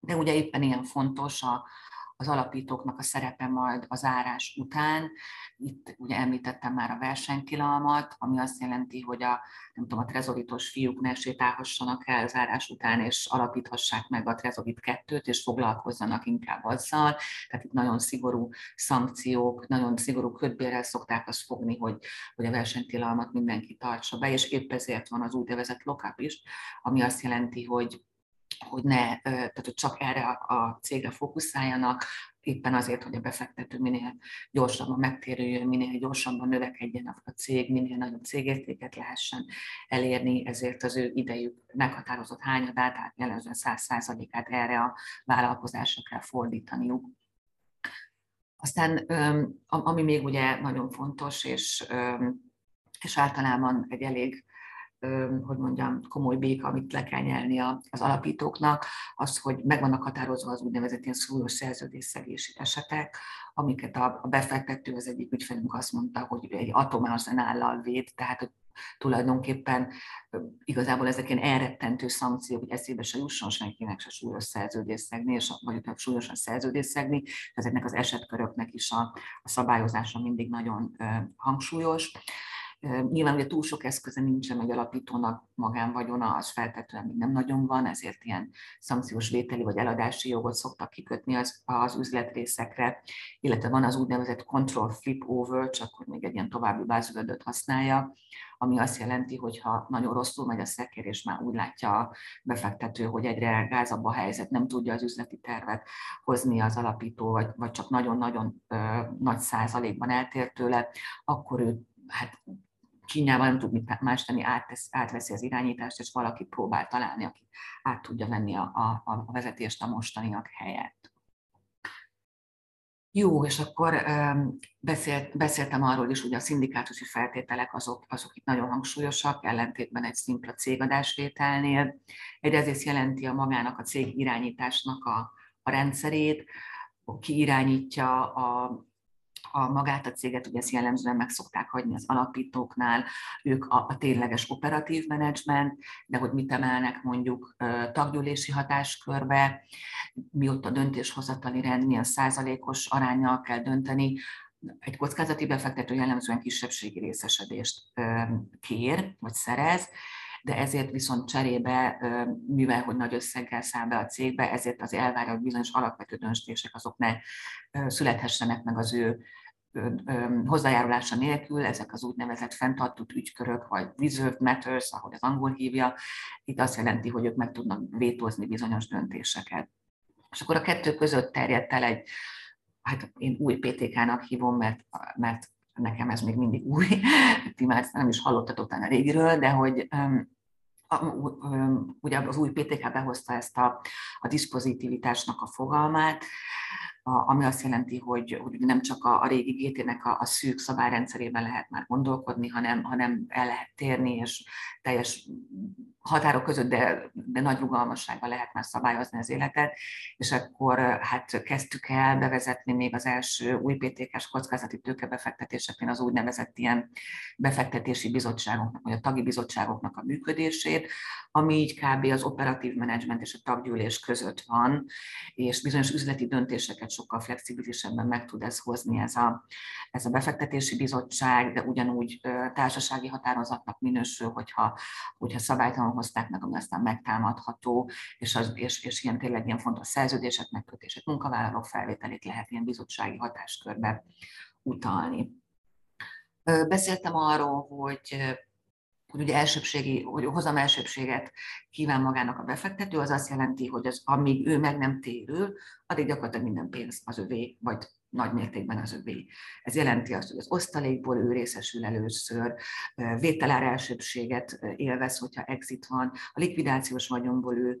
De ugye éppen ilyen fontos a, az alapítóknak a szerepe majd az árás után. Itt ugye említettem már a versenytilalmat, ami azt jelenti, hogy a, nem tudom, a trezoritos fiúk ne sétálhassanak el az árás után, és alapíthassák meg a trezovit kettőt, és foglalkozzanak inkább azzal. Tehát itt nagyon szigorú szankciók, nagyon szigorú ködbérrel szokták azt fogni, hogy, hogy a versenytilalmat mindenki tartsa be, és épp ezért van az úgynevezett lockup is, ami azt jelenti, hogy hogy ne, tehát hogy csak erre a cégre fókuszáljanak, éppen azért, hogy a befektető minél gyorsabban megtérüljön, minél gyorsabban növekedjen a cég, minél nagyobb cégértéket lehessen elérni, ezért az ő idejük meghatározott hányadát, tehát jellemzően 100%-át erre a vállalkozásra kell fordítaniuk. Aztán ami még ugye nagyon fontos, és, és általában egy elég hogy mondjam, komoly béka, amit le kell nyelni az alapítóknak, az, hogy meg vannak határozva az úgynevezett ilyen súlyos szerződésszegési esetek, amiket a, befektető, az egyik ügyfelünk azt mondta, hogy egy atomárzenállal véd, tehát hogy tulajdonképpen igazából ezek ilyen elrettentő szankciók, hogy eszébe se jusson senkinek se súlyos szerződésszegni, és, vagy súlyosan szerződésszegni, ezeknek az esetköröknek is a, a szabályozása mindig nagyon hangsúlyos. Nyilván ugye túl sok eszköze nincsen egy alapítónak magánvagyona, az feltetően még nem nagyon van, ezért ilyen szankciós vételi vagy eladási jogot szoktak kikötni az, az üzletrészekre, illetve van az úgynevezett control flip over, csak hogy még egy ilyen további bázülödöt használja, ami azt jelenti, hogy ha nagyon rosszul megy a szekér, és már úgy látja a befektető, hogy egyre gázabb a helyzet, nem tudja az üzleti tervet hozni az alapító, vagy, vagy csak nagyon-nagyon nagy százalékban eltér tőle, akkor ő hát Kínában nem tud mit más tenni, áttesz, átveszi az irányítást, és valaki próbál találni, aki át tudja venni a, a, a vezetést a mostaniak helyett. Jó, és akkor beszélt, beszéltem arról is, hogy a szindikátusi feltételek azok, azok itt nagyon hangsúlyosak, ellentétben egy szimpla cégadásvételnél. Egyrészt jelenti a magának a cég irányításnak a, a rendszerét, ki irányítja a, a magát a céget, ugye ezt jellemzően meg szokták hagyni az alapítóknál, ők a, a tényleges operatív menedzsment, de hogy mit emelnek mondjuk taggyűlési hatáskörbe, mi ott a döntéshozatali rend, milyen százalékos arányjal kell dönteni, egy kockázati befektető jellemzően kisebbségi részesedést kér, vagy szerez, de ezért viszont cserébe, mivel hogy nagy összeggel száll be a cégbe, ezért az elvárja, hogy bizonyos alapvető döntések azok ne születhessenek meg az ő hozzájárulása nélkül, ezek az úgynevezett fenntartott ügykörök, vagy reserved matters, ahogy az angol hívja, itt azt jelenti, hogy ők meg tudnak vétózni bizonyos döntéseket. És akkor a kettő között terjedt el egy, hát én új PTK-nak hívom, mert, mert nekem ez még mindig új, ti már nem is hallottatok a régiről, de hogy ugye az új PTK behozta ezt a, a diszpozitivitásnak a fogalmát, ami azt jelenti, hogy, hogy nem csak a, a régi GT-nek a, a szűk szabályrendszerében lehet már gondolkodni, hanem, hanem el lehet térni, és teljes határok között, de, de nagy rugalmasságban lehet már szabályozni az életet, és akkor hát kezdtük el bevezetni még az első új PTK-s kockázati tőkebefektetéseknél az úgynevezett ilyen befektetési bizottságoknak, vagy a tagi bizottságoknak a működését, ami így kb. az operatív menedzsment és a taggyűlés között van, és bizonyos üzleti döntéseket sokkal flexibilisebben meg tud ez hozni ez a, ez a befektetési bizottság, de ugyanúgy társasági határozatnak minősül, hogyha, hogyha szabálytalan hozták meg, ami aztán megtámadható, és, az, és, és ilyen tényleg ilyen fontos szerződések megkötését, munkavállalók felvételét lehet ilyen bizottsági hatáskörbe utalni. Beszéltem arról, hogy hogy ugye elsőbségi, hogy hozam elsőbséget kíván magának a befektető, az azt jelenti, hogy az, amíg ő meg nem térül, addig gyakorlatilag minden pénz az övé, vagy nagy mértékben az övé. Ez jelenti azt, hogy az osztalékból ő részesül először, vételár elsőbséget élvez, hogyha exit van, a likvidációs vagyonból ő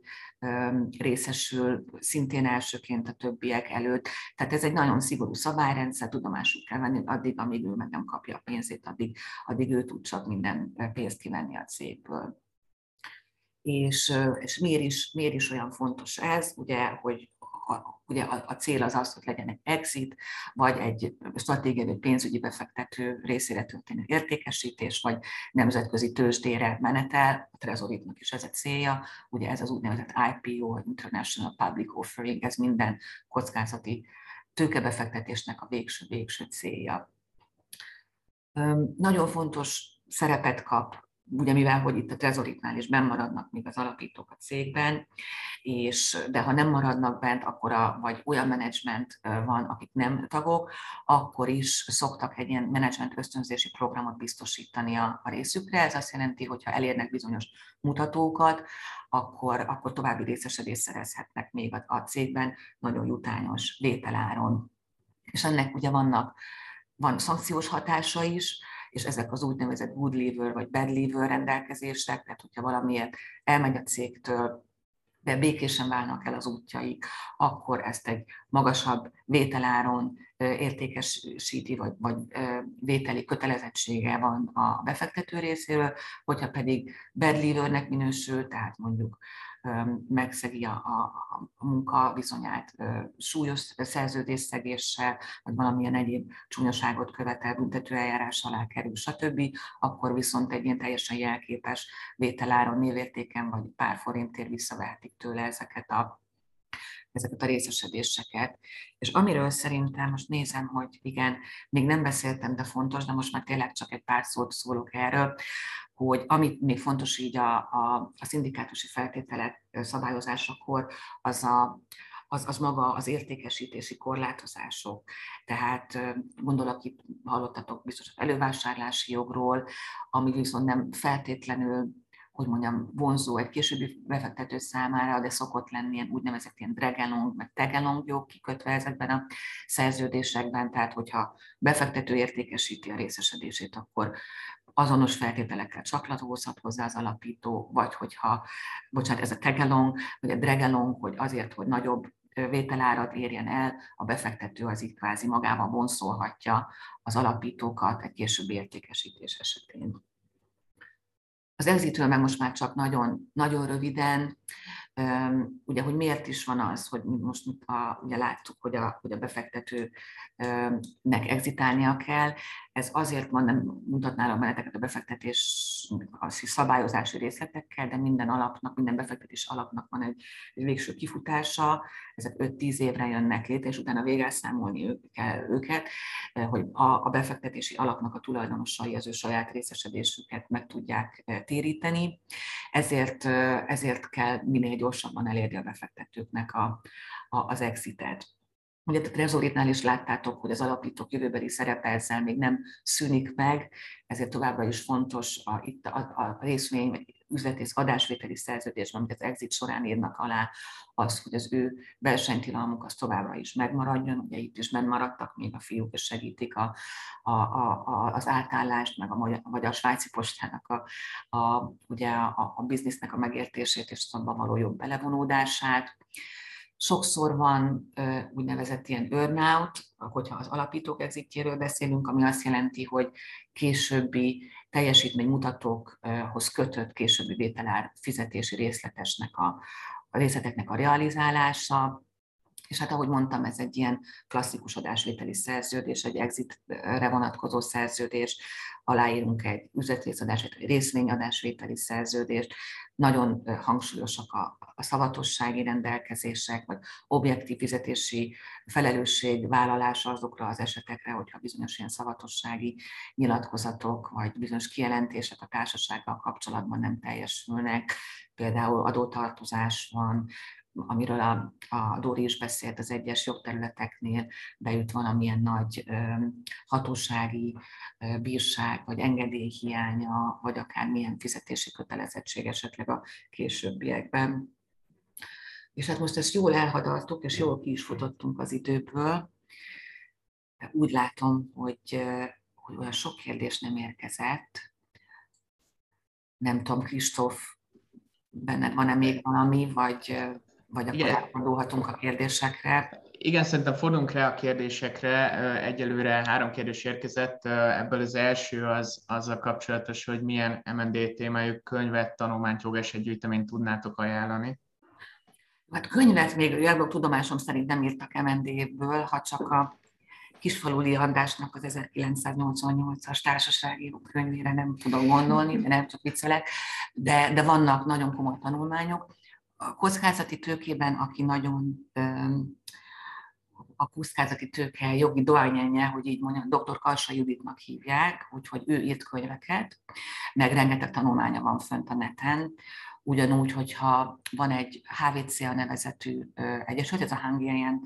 részesül szintén elsőként a többiek előtt. Tehát ez egy nagyon szigorú szabályrendszer, tudomásul kell venni, addig, amíg ő meg nem kapja a pénzét, addig, addig ő tud csak minden pénzt kivenni a cégből. És, és miért, is, miért is olyan fontos ez, ugye, hogy ugye a, a cél az az, hogy legyen egy exit, vagy egy stratégiai vagy pénzügyi befektető részére történő értékesítés, vagy nemzetközi tőzsdére menetel, a Trezoritnak is ez a célja, ugye ez az úgynevezett IPO, International Public Offering, ez minden kockázati tőkebefektetésnek a végső, végső célja. Nagyon fontos szerepet kap ugye mivel, hogy itt a trezoritnál is bennmaradnak még az alapítók a cégben, és, de ha nem maradnak bent, akkor a, vagy olyan menedzsment van, akik nem tagok, akkor is szoktak egy ilyen menedzsment ösztönzési programot biztosítani a, a részükre. Ez azt jelenti, hogy ha elérnek bizonyos mutatókat, akkor, akkor további részesedést szerezhetnek még a, a cégben nagyon jutányos vételáron. És ennek ugye vannak van szankciós hatása is, és ezek az úgynevezett good leaver vagy bad leaver rendelkezések, tehát hogyha valamiért elmegy a cégtől, de békésen válnak el az útjaik, akkor ezt egy magasabb vételáron értékesíti, vagy, vagy vételi kötelezettsége van a befektető részéről, hogyha pedig bad leavernek minősül, tehát mondjuk megszegi a, a, a munka viszonyát súlyos szerződésszegéssel, vagy valamilyen egyéb csúnyaságot követel, büntető eljárás alá kerül, stb., akkor viszont egy ilyen teljesen jelképes vételáron, névértéken vagy pár forintért visszavehetik tőle ezeket a ezeket a részesedéseket. És amiről szerintem most nézem, hogy igen, még nem beszéltem, de fontos, de most már tényleg csak egy pár szót szólok erről, hogy amit még fontos így a, a, a szindikátusi feltételek szabályozásakor, az a, az, az maga az értékesítési korlátozások. Tehát gondolok itt, hallottatok biztos elővásárlási jogról, ami viszont nem feltétlenül hogy mondjam, vonzó egy későbbi befektető számára, de szokott lenni ilyen úgynevezett ilyen dregelong, meg tegelong jog kikötve ezekben a szerződésekben, tehát hogyha befektető értékesíti a részesedését, akkor azonos feltételekkel csatlakozhat hozzá az alapító, vagy hogyha, bocsánat, ez a tegelong, vagy a dregelong, hogy azért, hogy nagyobb vételárat érjen el, a befektető az itt kvázi magában vonszolhatja az alapítókat egy későbbi értékesítés esetén. Az exitről meg most már csak nagyon, nagyon röviden, ugye, hogy miért is van az, hogy most a, ugye láttuk, hogy a, hogy a befektetőnek exitálnia kell. Ez azért van, nem mutatnálom meneteket a befektetés a szabályozási részletekkel, de minden alapnak, minden befektetés alapnak van egy, egy végső kifutása, ezek 5-10 évre jönnek létre, és utána végre kell őket, hogy a, a befektetési alapnak a tulajdonosai az ő saját részesedésüket meg tudják téríteni. Ezért, ezért kell minél gyorsabban elérni a befektetőknek a, a, az exitet. Ugye a Trezoritnál is láttátok, hogy az alapítók jövőbeli szerepe ezzel még nem szűnik meg, ezért továbbra is fontos a, itt a, a részvény üzleti adásvételi szerződésben, amit az exit során írnak alá, az, hogy az ő versenytilalmuk az továbbra is megmaradjon. Ugye itt is maradtak még a fiúk, és segítik a, a, a, az átállást, meg a magyar, vagy a svájci postának a, a, ugye a, a biznisznek a megértését és abban való jobb belevonódását. Sokszor van úgynevezett ilyen burnout, hogyha az alapítók exitjéről beszélünk, ami azt jelenti, hogy későbbi teljesítménymutatókhoz kötött későbbi vételár fizetési részletesnek a, a részleteknek a realizálása, és hát ahogy mondtam, ez egy ilyen klasszikus adásvételi szerződés, egy exitre vonatkozó szerződés, aláírunk egy üzletrészadás, egy részvényadásvételi szerződést, nagyon hangsúlyosak a, a szavatossági rendelkezések, vagy objektív fizetési felelősség vállalása azokra az esetekre, hogyha bizonyos ilyen szavatossági nyilatkozatok, vagy bizonyos kijelentések a társasággal kapcsolatban nem teljesülnek, például adótartozás van, amiről a, a Dóri is beszélt, az egyes jogterületeknél bejut valamilyen nagy hatósági bírság, vagy engedélyhiánya, vagy akár milyen fizetési kötelezettség esetleg a későbbiekben. És hát most ezt jól elhadaltuk, és jól ki is futottunk az időből. úgy látom, hogy, hogy olyan sok kérdés nem érkezett. Nem tudom, Kristóf, benned van-e még valami, vagy, vagy akkor elfordulhatunk a kérdésekre? Igen, szerintem fordulunk rá a kérdésekre. Egyelőre három kérdés érkezett. Ebből az első az azzal kapcsolatos, hogy milyen MND témájuk könyvet, tanulmányt, jogesetgyűjteményt tudnátok ajánlani. Hát könyvet még járvó tudomásom szerint nem írtak MND-ből, ha csak a Kisfaluli Andrásnak az 1988-as társasági könyvére nem tudom gondolni, de nem csak viccelek, de, de vannak nagyon komoly tanulmányok. A kockázati tőkében, aki nagyon a kockázati tőke jogi doányenje, hogy így mondjam, dr. Kalsa Juditnak hívják, úgyhogy ő írt könyveket, meg rengeteg tanulmánya van fönt a neten, ugyanúgy, hogyha van egy HVCA nevezetű egyesület, ez a Hungarian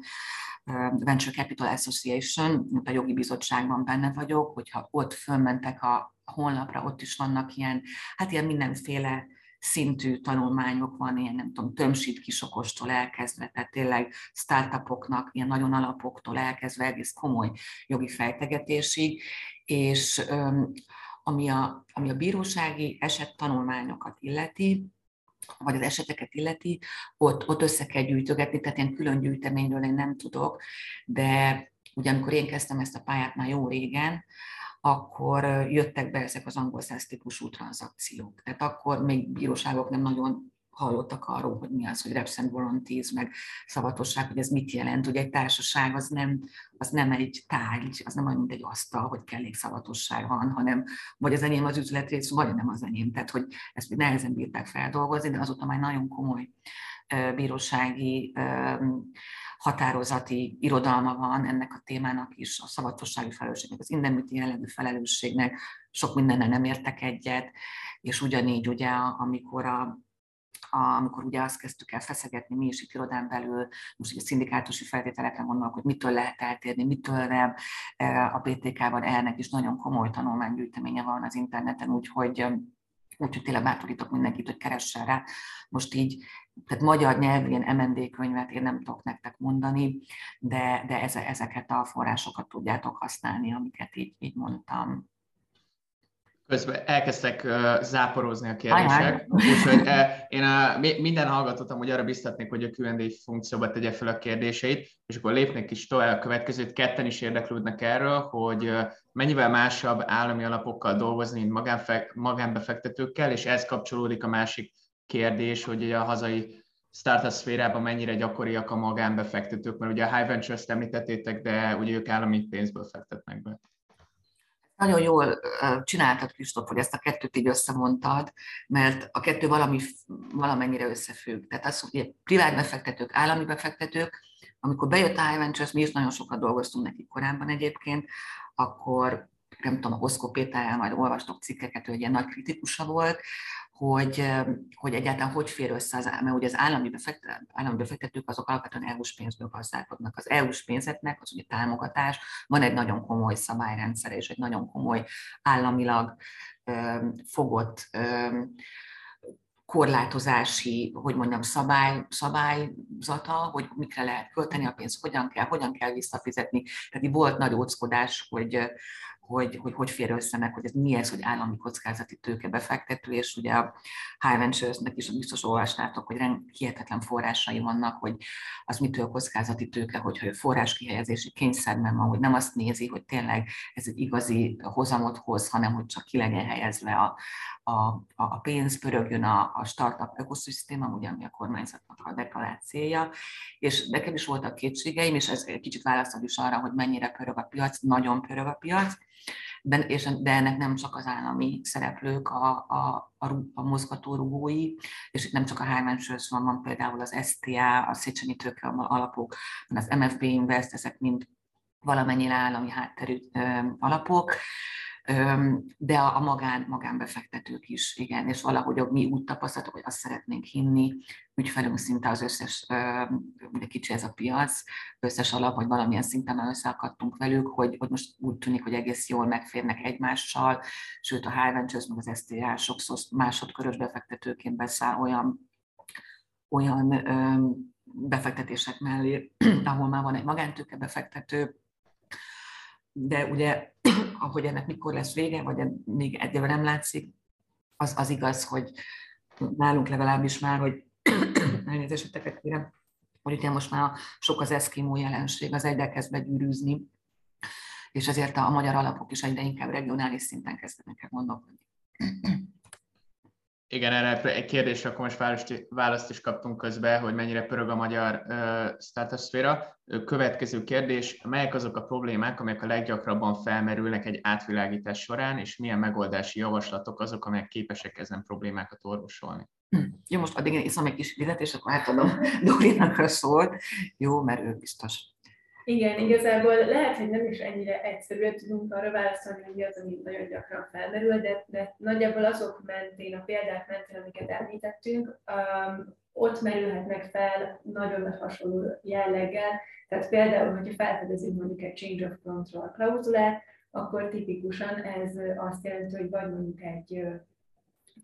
Venture Capital Association, mint a jogi bizottságban benne vagyok, hogyha ott fölmentek a honlapra, ott is vannak ilyen, hát ilyen mindenféle szintű tanulmányok van, ilyen nem tudom, tömsít kisokostól elkezdve, tehát tényleg startupoknak, ilyen nagyon alapoktól elkezdve egész komoly jogi fejtegetésig, és ami a, ami a bírósági eset tanulmányokat illeti, vagy az eseteket illeti, ott, ott össze kell gyűjtögetni, tehát ilyen külön gyűjteményről én nem tudok, de ugye amikor én kezdtem ezt a pályát már jó régen, akkor jöttek be ezek az angol száz típusú tranzakciók. Tehát akkor még bíróságok nem nagyon hallottak arról, hogy mi az, hogy reps and warranties, meg szavatosság, hogy ez mit jelent. Ugye egy társaság az nem, az nem egy tárgy, az nem olyan, mint egy asztal, hogy kellékszavatosság van, hanem vagy az enyém az üzletrész, vagy nem az enyém. Tehát, hogy ezt nehezen bírták feldolgozni, de azóta már nagyon komoly bírósági határozati irodalma van ennek a témának is, a szavatossági felelősségnek, az indemnity jellegű felelősségnek, sok mindennel nem értek egyet, és ugyanígy ugye, amikor a, amikor ugye azt kezdtük el feszegetni mi is itt irodán belül, most ugye szindikátusi feltételekre gondolok, hogy mitől lehet eltérni, mitől nem. A BTK-ban ennek is nagyon komoly tanulmánygyűjteménye van az interneten, úgyhogy úgyhogy tényleg bátorítok mindenkit, hogy keressen rá. Most így, tehát magyar nyelvű ilyen MND könyvet én nem tudok nektek mondani, de, de ezeket a forrásokat tudjátok használni, amiket így, így mondtam. Közben elkezdtek záporozni a kérdések, úgyhogy én a, minden hallgatót hogy arra biztatnék, hogy a Q&A funkcióba tegye fel a kérdéseit, és akkor lépnek is tovább a következőt. Ketten is érdeklődnek erről, hogy mennyivel másabb állami alapokkal dolgozni, mint magánbefektetőkkel, és ez kapcsolódik a másik kérdés, hogy a hazai startup szférában mennyire gyakoriak a magánbefektetők, mert ugye a High Ventures-t említettétek, de ugye ők állami pénzből fektetnek be. Nagyon jól csináltad, Kristóf, hogy ezt a kettőt így összemondtad, mert a kettő valami, valamennyire összefügg. Tehát az, hogy privát befektetők, állami befektetők, amikor bejött a Ventures, mi is nagyon sokat dolgoztunk nekik korábban egyébként, akkor nem tudom, a Hoszkó Péterrel majd olvastok cikkeket, ő egy ilyen nagy kritikusa volt, hogy, hogy egyáltalán hogy fér össze az, mert ugye az állami, befektetők, állami befektetők azok alapvetően EU-s pénzből gazdálkodnak. Az EU-s pénzeknek az ugye támogatás, van egy nagyon komoly szabályrendszer és egy nagyon komoly államilag fogott korlátozási, hogy mondjam, szabály, szabályzata, hogy mikre lehet költeni a pénzt, hogyan kell, hogyan kell visszafizetni. Tehát volt nagy óckodás, hogy, hogy, hogy hogy fér össze meg, hogy ez mi ez, hogy állami kockázati tőke befektető, és ugye a High Ventures-nek is biztos olvastátok, hogy hihetetlen forrásai vannak, hogy az mitől kockázati tőke, hogyha forrás kihelyezési kényszerben van, hogy nem azt nézi, hogy tényleg ez egy igazi hozamot hoz, hanem hogy csak ki legyen helyezve a, a, a pénz, pörögjön a, a startup ökoszisztéma, ugye, ami a kormányzatnak a deklarált célja, és nekem is voltak kétségeim, és ez kicsit válaszol is arra, hogy mennyire pörög a piac, nagyon pörög a piac, de, és, de ennek nem csak az állami szereplők a, a, a, a mozgatórugói, és itt nem csak a Ventures van, van például az STA, a Széchenyi Tőke alapok, az MFB Invest, ezek mind valamennyire állami hátterű alapok, de a magán, magánbefektetők is, igen, és valahogy mi úgy tapasztaltuk, hogy azt szeretnénk hinni, ügyfelünk szinte az összes, ugye kicsi ez a piac, összes alap, hogy valamilyen szinten összeakadtunk velük, hogy, hogy most úgy tűnik, hogy egész jól megférnek egymással, sőt a High Ventures, meg az STA sokszor másodkörös befektetőként beszáll olyan, olyan befektetések mellé, ahol már van egy magántőke befektető, de ugye, ahogy ennek mikor lesz vége, vagy még egyébként nem látszik, az, az igaz, hogy nálunk legalábbis már, hogy elnézéseteket kérem, hogy ugye most már sok az eszkimó jelenség, az egyre kezd begyűrűzni, és ezért a magyar alapok is egyre inkább regionális szinten kezdenek el gondolkodni. Igen, erre egy kérdésre akkor most választ is kaptunk közben, hogy mennyire pörög a magyar uh, startup Következő kérdés, melyek azok a problémák, amelyek a leggyakrabban felmerülnek egy átvilágítás során, és milyen megoldási javaslatok azok, amelyek képesek ezen problémákat orvosolni? Jó, most addig én iszom egy kis vizet, és akkor átadom Dorinak a szót. Jó, mert ő biztos igen, igazából lehet, hogy nem is ennyire egyszerűen tudunk arra válaszolni, hogy mi az, ami nagyon gyakran felmerül, de, de nagyjából azok mentén, a példák mentén, amiket említettünk, um, ott merülhetnek fel nagyon nagy hasonló jelleggel. Tehát például, hogyha felfedezünk mondjuk egy change of control klauzulát, akkor tipikusan ez azt jelenti, hogy vagy mondjuk egy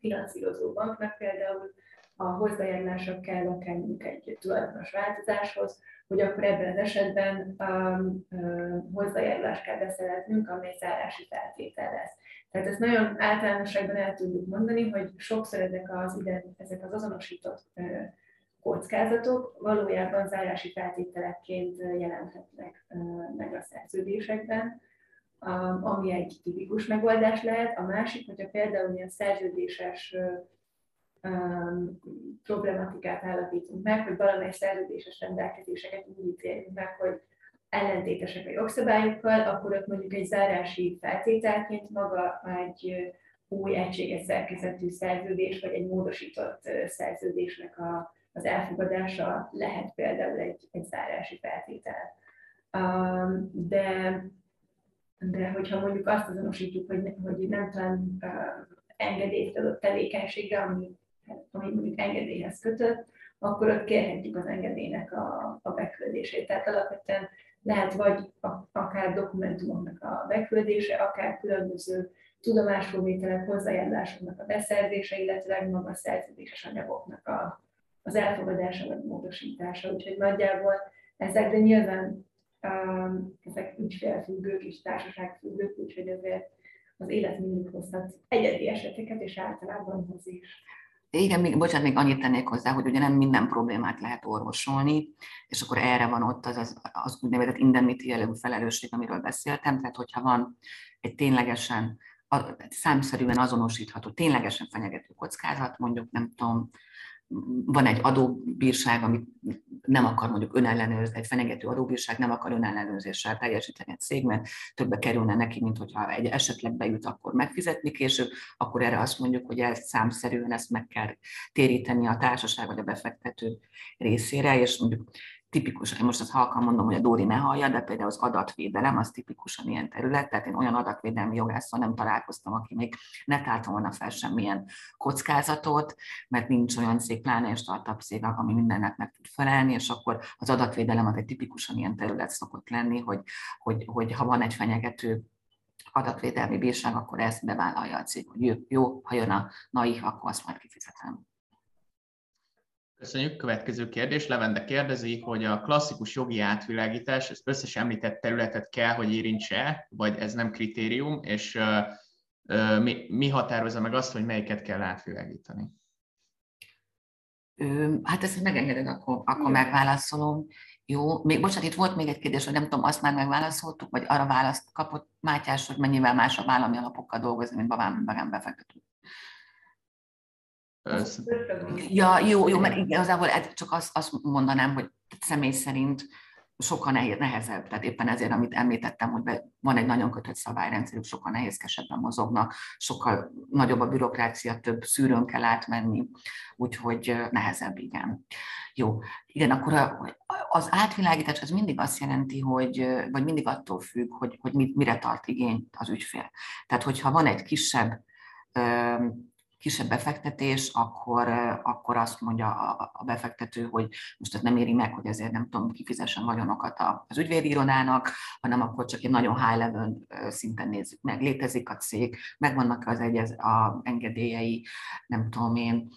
finanszírozó banknak például a hozzájárulások kell mondjuk egy tulajdonos változáshoz, hogy akkor ebben az esetben um, um, hozzájárulást kell beszereznünk, amely zárási feltétel lesz. Tehát ezt nagyon általánosságban el tudjuk mondani, hogy sokszor ezek az, ide, ezek az azonosított kockázatok valójában zárási feltételekként jelenhetnek uh, meg a szerződésekben, um, ami egy tipikus megoldás lehet. A másik, hogyha például ilyen szerződéses um, problematikát állapítunk meg, hogy valamely szerződéses rendelkezéseket úgy ítélünk meg, hogy ellentétesek a jogszabályokkal, akkor ott mondjuk egy zárási feltételként maga egy új egységes szerkezetű szerződés, vagy egy módosított szerződésnek a, az elfogadása lehet például egy, egy zárási feltétel. Um, de, de hogyha mondjuk azt azonosítjuk, hogy, hogy nem talán uh, engedélyt adott tevékenységre, ami ami mondjuk engedélyhez kötött, akkor ott kérhetjük az engedélynek a, a beküldését. Tehát alapvetően lehet vagy a, akár dokumentumoknak a beküldése, akár különböző tudomásfóvételek, hozzájárulásoknak a beszerzése, illetve maga a szerződéses anyagoknak a, az elfogadása vagy módosítása. Úgyhogy nagyjából ezek, de nyilván um, ezek ügyfélfüggők és társaságfüggők, úgyhogy azért az élet mindig hozhat egyedi eseteket, és általában hoz is. Igen, még, bocsánat, még annyit tennék hozzá, hogy ugye nem minden problémát lehet orvosolni, és akkor erre van ott az, az, az úgynevezett indemnity jellegű felelősség, amiről beszéltem, tehát hogyha van egy ténylegesen, számszerűen azonosítható, ténylegesen fenyegető kockázat, mondjuk nem tudom, van egy adóbírság, amit nem akar mondjuk önellenőrzni, egy fenyegető adóbírság nem akar önellenőrzéssel teljesíteni egy cég, mert többe kerülne neki, mint hogyha egy esetleg bejut, akkor megfizetni később, akkor erre azt mondjuk, hogy ezt számszerűen ezt meg kell téríteni a társaság vagy a befektető részére, és mondjuk tipikus, én most azt halkan mondom, hogy a Dóri ne hallja, de például az adatvédelem az tipikusan ilyen terület, tehát én olyan adatvédelmi jogásszal nem találkoztam, aki még ne tálta volna fel semmilyen kockázatot, mert nincs olyan cég, pláne egy startup cég, ami mindennek meg tud felelni, és akkor az adatvédelem az egy tipikusan ilyen terület szokott lenni, hogy, hogy, hogy ha van egy fenyegető adatvédelmi bírság, akkor ezt bevállalja a cég, hogy jó, ha jön a NAI, akkor azt majd kifizetem. Köszönjük. Következő kérdés. Levende kérdezi, hogy a klasszikus jogi átvilágítás az összes említett területet kell, hogy érintse, vagy ez nem kritérium, és mi, mi határozza meg azt, hogy melyiket kell átvilágítani? Hát ezt megengeded, akkor, akkor megválaszolom. Jó, még bocsánat, itt volt még egy kérdés, hogy nem tudom, azt már megválaszoltuk, vagy arra választ kapott Mátyás, hogy mennyivel másabb állami alapokkal dolgozni, mint Baván befektető. Ja, jó, jó, mert igazából csak azt, azt mondanám, hogy személy szerint sokkal nehéz, nehezebb, tehát éppen ezért, amit említettem, hogy van egy nagyon kötött szabályrendszerük, sokkal nehézkesebben mozognak, sokkal nagyobb a bürokrácia, több szűrőn kell átmenni, úgyhogy nehezebb, igen. Jó, igen, akkor az átvilágítás az mindig azt jelenti, hogy, vagy mindig attól függ, hogy, hogy mire tart igény az ügyfél. Tehát, hogyha van egy kisebb kisebb befektetés, akkor, akkor azt mondja a befektető, hogy most ez nem éri meg, hogy ezért nem tudom, kifizessen vagyonokat az ügyvédirodának, hanem akkor csak egy nagyon high level szinten nézzük meg. Létezik a cég, megvannak az egyez, a engedélyei, nem tudom én,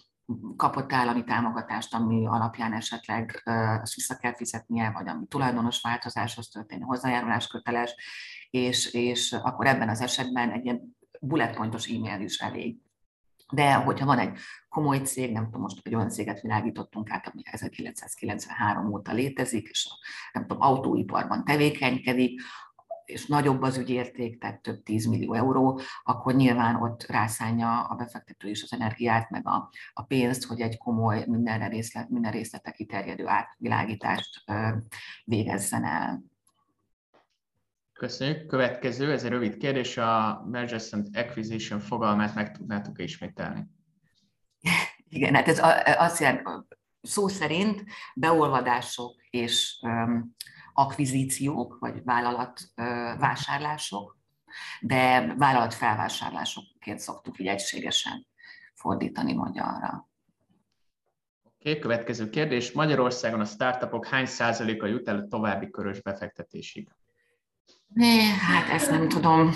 kapott állami támogatást, ami alapján esetleg azt vissza kell fizetnie, vagy ami tulajdonos változáshoz történő hozzájárulás köteles, és, és akkor ebben az esetben egy ilyen bullet pointos e-mail is elég. De hogyha van egy komoly cég, nem tudom, most egy olyan céget világítottunk át, ami 1993 óta létezik, és a, nem tudom, autóiparban tevékenykedik, és nagyobb az ügyérték, tehát több 10 millió euró, akkor nyilván ott rászánja a befektető is az energiát, meg a, a pénzt, hogy egy komoly, minden, részlet, minden részletek kiterjedő átvilágítást végezzen el. Köszönjük. Következő, ez egy rövid kérdés, a Mergers and Acquisition fogalmát meg tudnátok ismételni? Igen, hát ez azt jelenti, szó szerint beolvadások és um, akvizíciók, vagy vállalatvásárlások, de vállalatfelvásárlásokként szoktuk így egységesen fordítani magyarra. Oké, okay, következő kérdés. Magyarországon a startupok hány százaléka jut el a további körös befektetésig? Hát ezt nem tudom,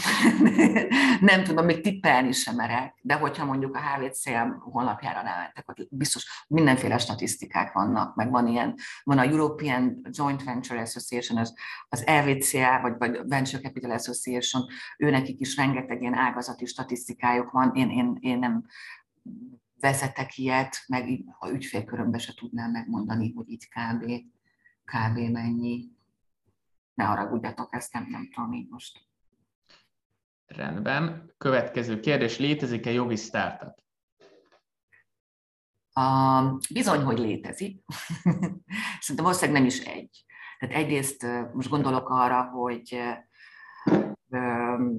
nem tudom, még tippelni sem merek, de hogyha mondjuk a HVC honlapjára rámentek, ott biztos mindenféle statisztikák vannak, meg van ilyen, van a European Joint Venture Association, az, az EVCA, vagy, vagy Venture Capital Association, őnekik is rengeteg ilyen ágazati statisztikájuk van, én, én, én nem vezetek ilyet, meg a ügyfélkörömbe se tudnám megmondani, hogy így kb. kb. mennyi ne haragudjatok, ezt nem, nem tudom én most. Rendben. Következő kérdés, létezik-e jogi startup? A, bizony, hogy létezik. Szerintem valószínűleg nem is egy. Tehát egyrészt most gondolok arra, hogy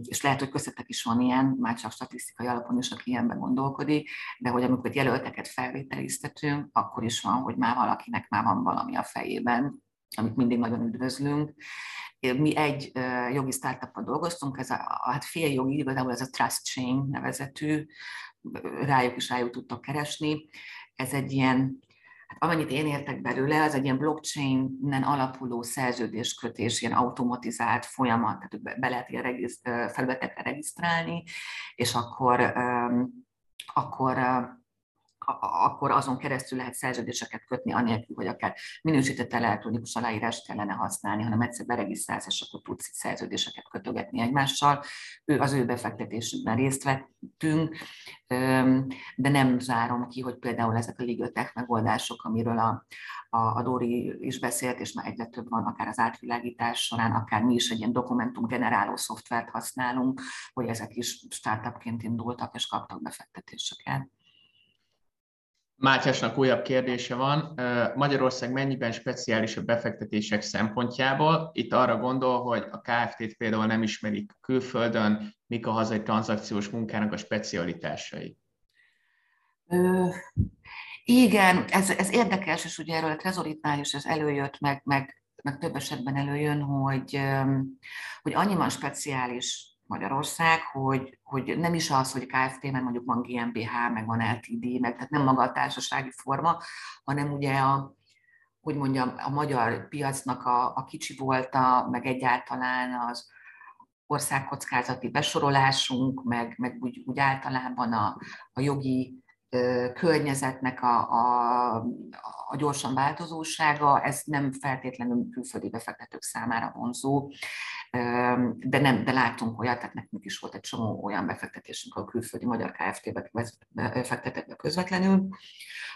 és lehet, hogy köztetek is van ilyen, már csak statisztikai alapon is, aki ilyenben gondolkodik, de hogy amikor jelölteket felvételiztetünk, akkor is van, hogy már valakinek már van valami a fejében, amit mindig nagyon üdvözlünk. Mi egy jogi startuppal dolgoztunk, ez a, a hát fél jogi, igazából ez a Trust Chain nevezetű, rájuk is rájuk tudtok keresni. Ez egy ilyen, hát amennyit én értek belőle, az egy ilyen blockchain-nen alapuló szerződéskötés, ilyen automatizált folyamat, tehát be lehet ilyen regiszt, felületekre regisztrálni, és akkor, akkor akkor azon keresztül lehet szerződéseket kötni, anélkül, hogy akár minősített elektronikus aláírást kellene használni, hanem egyszer beregisztrálsz, és akkor tudsz szerződéseket kötögetni egymással. Ő, az ő befektetésükben részt vettünk, de nem zárom ki, hogy például ezek a legal tech megoldások, amiről a, a, a Dori is beszélt, és már egyre több van, akár az átvilágítás során, akár mi is egy ilyen dokumentum generáló szoftvert használunk, hogy ezek is startupként indultak és kaptak befektetéseket. Mátyásnak újabb kérdése van. Magyarország mennyiben speciális a befektetések szempontjából? Itt arra gondol, hogy a KFT-t például nem ismerik külföldön, mik a hazai tranzakciós munkának a specialitásai? Ö, igen, ez, ez érdekes, és ugye erről a Trezoritnál is ez előjött, meg, meg, meg több esetben előjön, hogy, hogy annyiban speciális Magyarország, hogy, hogy nem is az, hogy KFT, mert mondjuk van GmbH, meg van LTD, meg tehát nem maga a társasági forma, hanem ugye a, hogy mondjam, a magyar piacnak a, a kicsi volta, meg egyáltalán az országkockázati besorolásunk, meg, meg úgy, úgy általában a, a jogi környezetnek a, a, a gyorsan változósága, ez nem feltétlenül külföldi befektetők számára vonzó, de nem, de látunk olyat, tehát nekünk is volt egy csomó olyan befektetésünk, a külföldi magyar KFT-be fektetett be közvetlenül,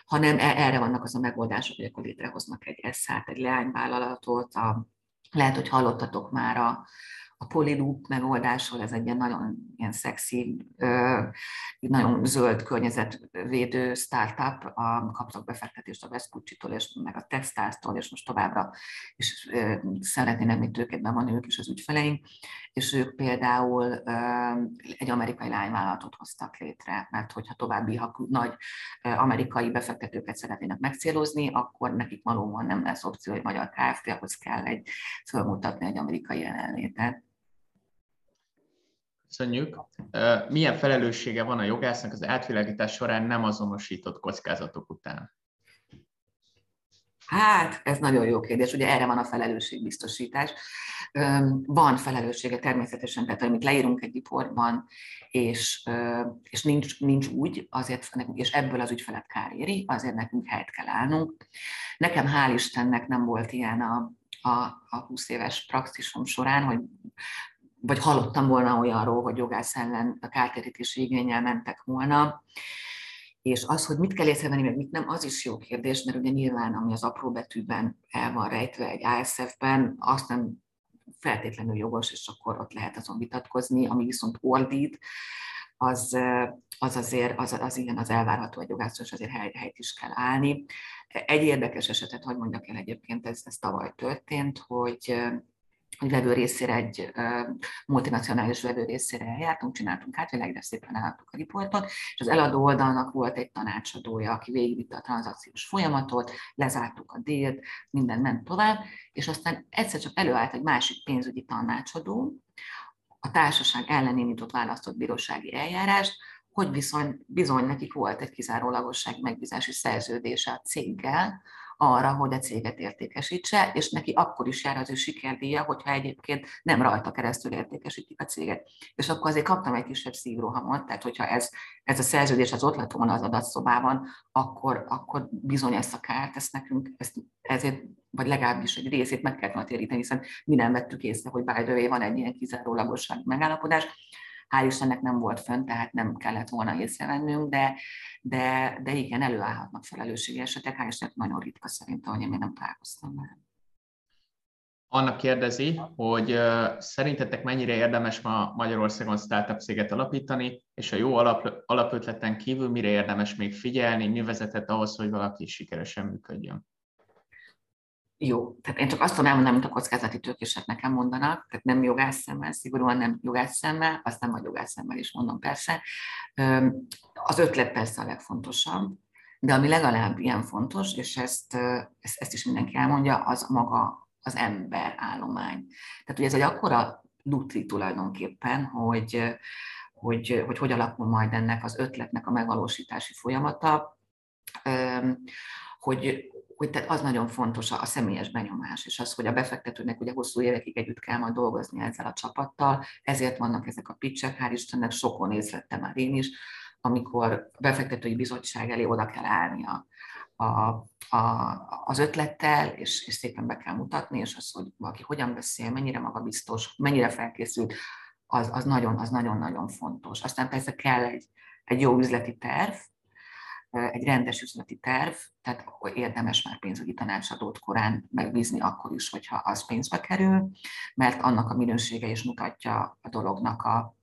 hanem e, erre vannak az a megoldások, hogy akkor létrehoznak egy eszát, egy leányvállalatot, a, lehet, hogy hallottatok már a, a Polyloop megoldásról, ez egy ilyen nagyon ilyen szexi, nagyon zöld környezetvédő startup, a, kaptak befektetést a Vespucci-tól és meg a Techstars-tól, és most továbbra is szeretnének még tőkét van ők is az ügyfeleink, és ők például egy amerikai lányvállalatot hoztak létre, mert hogyha további ha nagy amerikai befektetőket szeretnének megcélozni, akkor nekik valóban nem lesz opció, hogy magyar Kft. ahhoz kell egy fölmutatni egy amerikai jelenlétet. Köszönjük. Milyen felelőssége van a jogásznak az átvilágítás során nem azonosított kockázatok után? Hát, ez nagyon jó kérdés. Ugye erre van a felelősségbiztosítás. Van felelőssége természetesen, tehát amit leírunk egy riportban, és, és nincs, nincs úgy, azért, és ebből az ügyfelet kár éri, azért nekünk helyet kell állnunk. Nekem hál' Istennek nem volt ilyen a, a, a 20 éves praxisom során, hogy vagy hallottam volna olyanról, hogy jogász ellen a kártérítési igényel mentek volna. És az, hogy mit kell észrevenni, meg mit nem, az is jó kérdés, mert ugye nyilván, ami az apró betűben el van rejtve egy ASF-ben, azt nem feltétlenül jogos, és akkor ott lehet azon vitatkozni, ami viszont ordít, az, az azért, az, az igen, az elvárható egy jogászról, és azért hely, helyt is kell állni. Egy érdekes esetet, hogy mondjak el egyébként, ez, ez tavaly történt, hogy egy vevő részére, egy multinacionális vevő részére eljártunk, csináltunk át, világre szépen eladtuk a riportot, és az eladó oldalnak volt egy tanácsadója, aki végigvitte a tranzakciós folyamatot, lezártuk a délt, minden ment tovább, és aztán egyszer csak előállt egy másik pénzügyi tanácsadó, a társaság ellen indított választott bírósági eljárást, hogy viszony, bizony nekik volt egy kizárólagosság megbízási szerződése a céggel, arra, hogy a céget értékesítse, és neki akkor is jár az ő sikerdíja, hogyha egyébként nem rajta keresztül értékesítik a céget. És akkor azért kaptam egy kisebb szívrohamot, tehát hogyha ez, ez a szerződés az ott lett volna az adatszobában, akkor, akkor bizony ezt a kárt, ezt nekünk, ezt ezért, vagy legalábbis egy részét meg kellett téríteni, hiszen mi nem vettük észre, hogy by the van egy ilyen kizárólagosság megállapodás, hál' Istennek nem volt fönn, tehát nem kellett volna észrevennünk, de, de, de igen, előállhatnak felelősségi esetek, hál' Istennek nagyon ritka szerintem, hogy én még nem találkoztam vele. Anna kérdezi, hogy szerintetek mennyire érdemes ma Magyarországon startup céget alapítani, és a jó alap, alapötleten kívül mire érdemes még figyelni, mi vezetett ahhoz, hogy valaki sikeresen működjön? Jó. Tehát én csak azt tudom elmondani, amit a kockázati tőkések nekem mondanak, tehát nem jogász szemmel, szigorúan nem jogász szemmel, azt nem vagy jogász szemmel is mondom persze. Az ötlet persze a legfontosabb, de ami legalább ilyen fontos, és ezt, ezt, ezt is mindenki elmondja, az maga az ember állomány. Tehát ugye ez egy akkora lutri tulajdonképpen, hogy, hogy, hogy hogy alakul majd ennek az ötletnek a megvalósítási folyamata, hogy, hogy tehát az nagyon fontos a, a személyes benyomás, és az, hogy a befektetőnek ugye hosszú évekig együtt kell majd dolgozni ezzel a csapattal, ezért vannak ezek a pitchek, hál' Istennek sokon észlettem már én is, amikor a befektetői bizottság elé oda kell állni a, a, a, az ötlettel, és, és szépen be kell mutatni, és az, hogy valaki hogyan beszél, mennyire magabiztos, mennyire felkészült, az, az nagyon, az nagyon-nagyon fontos. Aztán persze kell egy, egy jó üzleti terv, egy rendes üzleti terv, tehát érdemes már pénzügyi tanácsadót korán megbízni akkor is, hogyha az pénzbe kerül, mert annak a minősége is mutatja a dolognak a,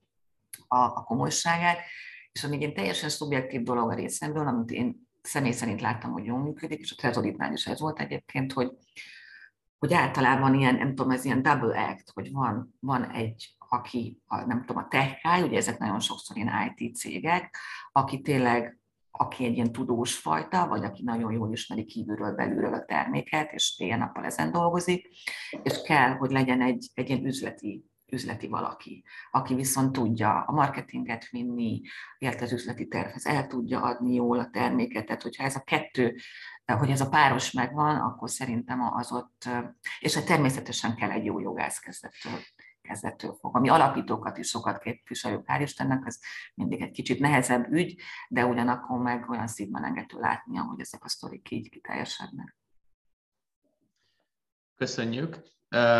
a, a komolyságát. És amíg én teljesen szubjektív dolog a részemről, amit én személy szerint láttam, hogy jól működik, és a Trezoritnál is ez volt egyébként, hogy, hogy általában ilyen, nem tudom, ez ilyen double act, hogy van, van egy, aki, a, nem tudom, a tech ugye ezek nagyon sokszor ilyen IT cégek, aki tényleg aki egy ilyen tudós fajta, vagy aki nagyon jól ismeri kívülről, belülről a terméket, és éjjel-nappal ezen dolgozik, és kell, hogy legyen egy, egy ilyen üzleti üzleti valaki, aki viszont tudja a marketinget vinni, ért az üzleti tervhez, el tudja adni jól a terméket, tehát hogyha ez a kettő, hogy ez a páros megvan, akkor szerintem az ott, és hát természetesen kell egy jó jogász kezdettől kezdettől fog. Ami alapítókat is sokat képviselők, hál' Istennek, ez mindig egy kicsit nehezebb ügy, de ugyanakkor meg olyan szívmelengető látni, hogy ezek a sztorik így kiteljesednek. Köszönjük.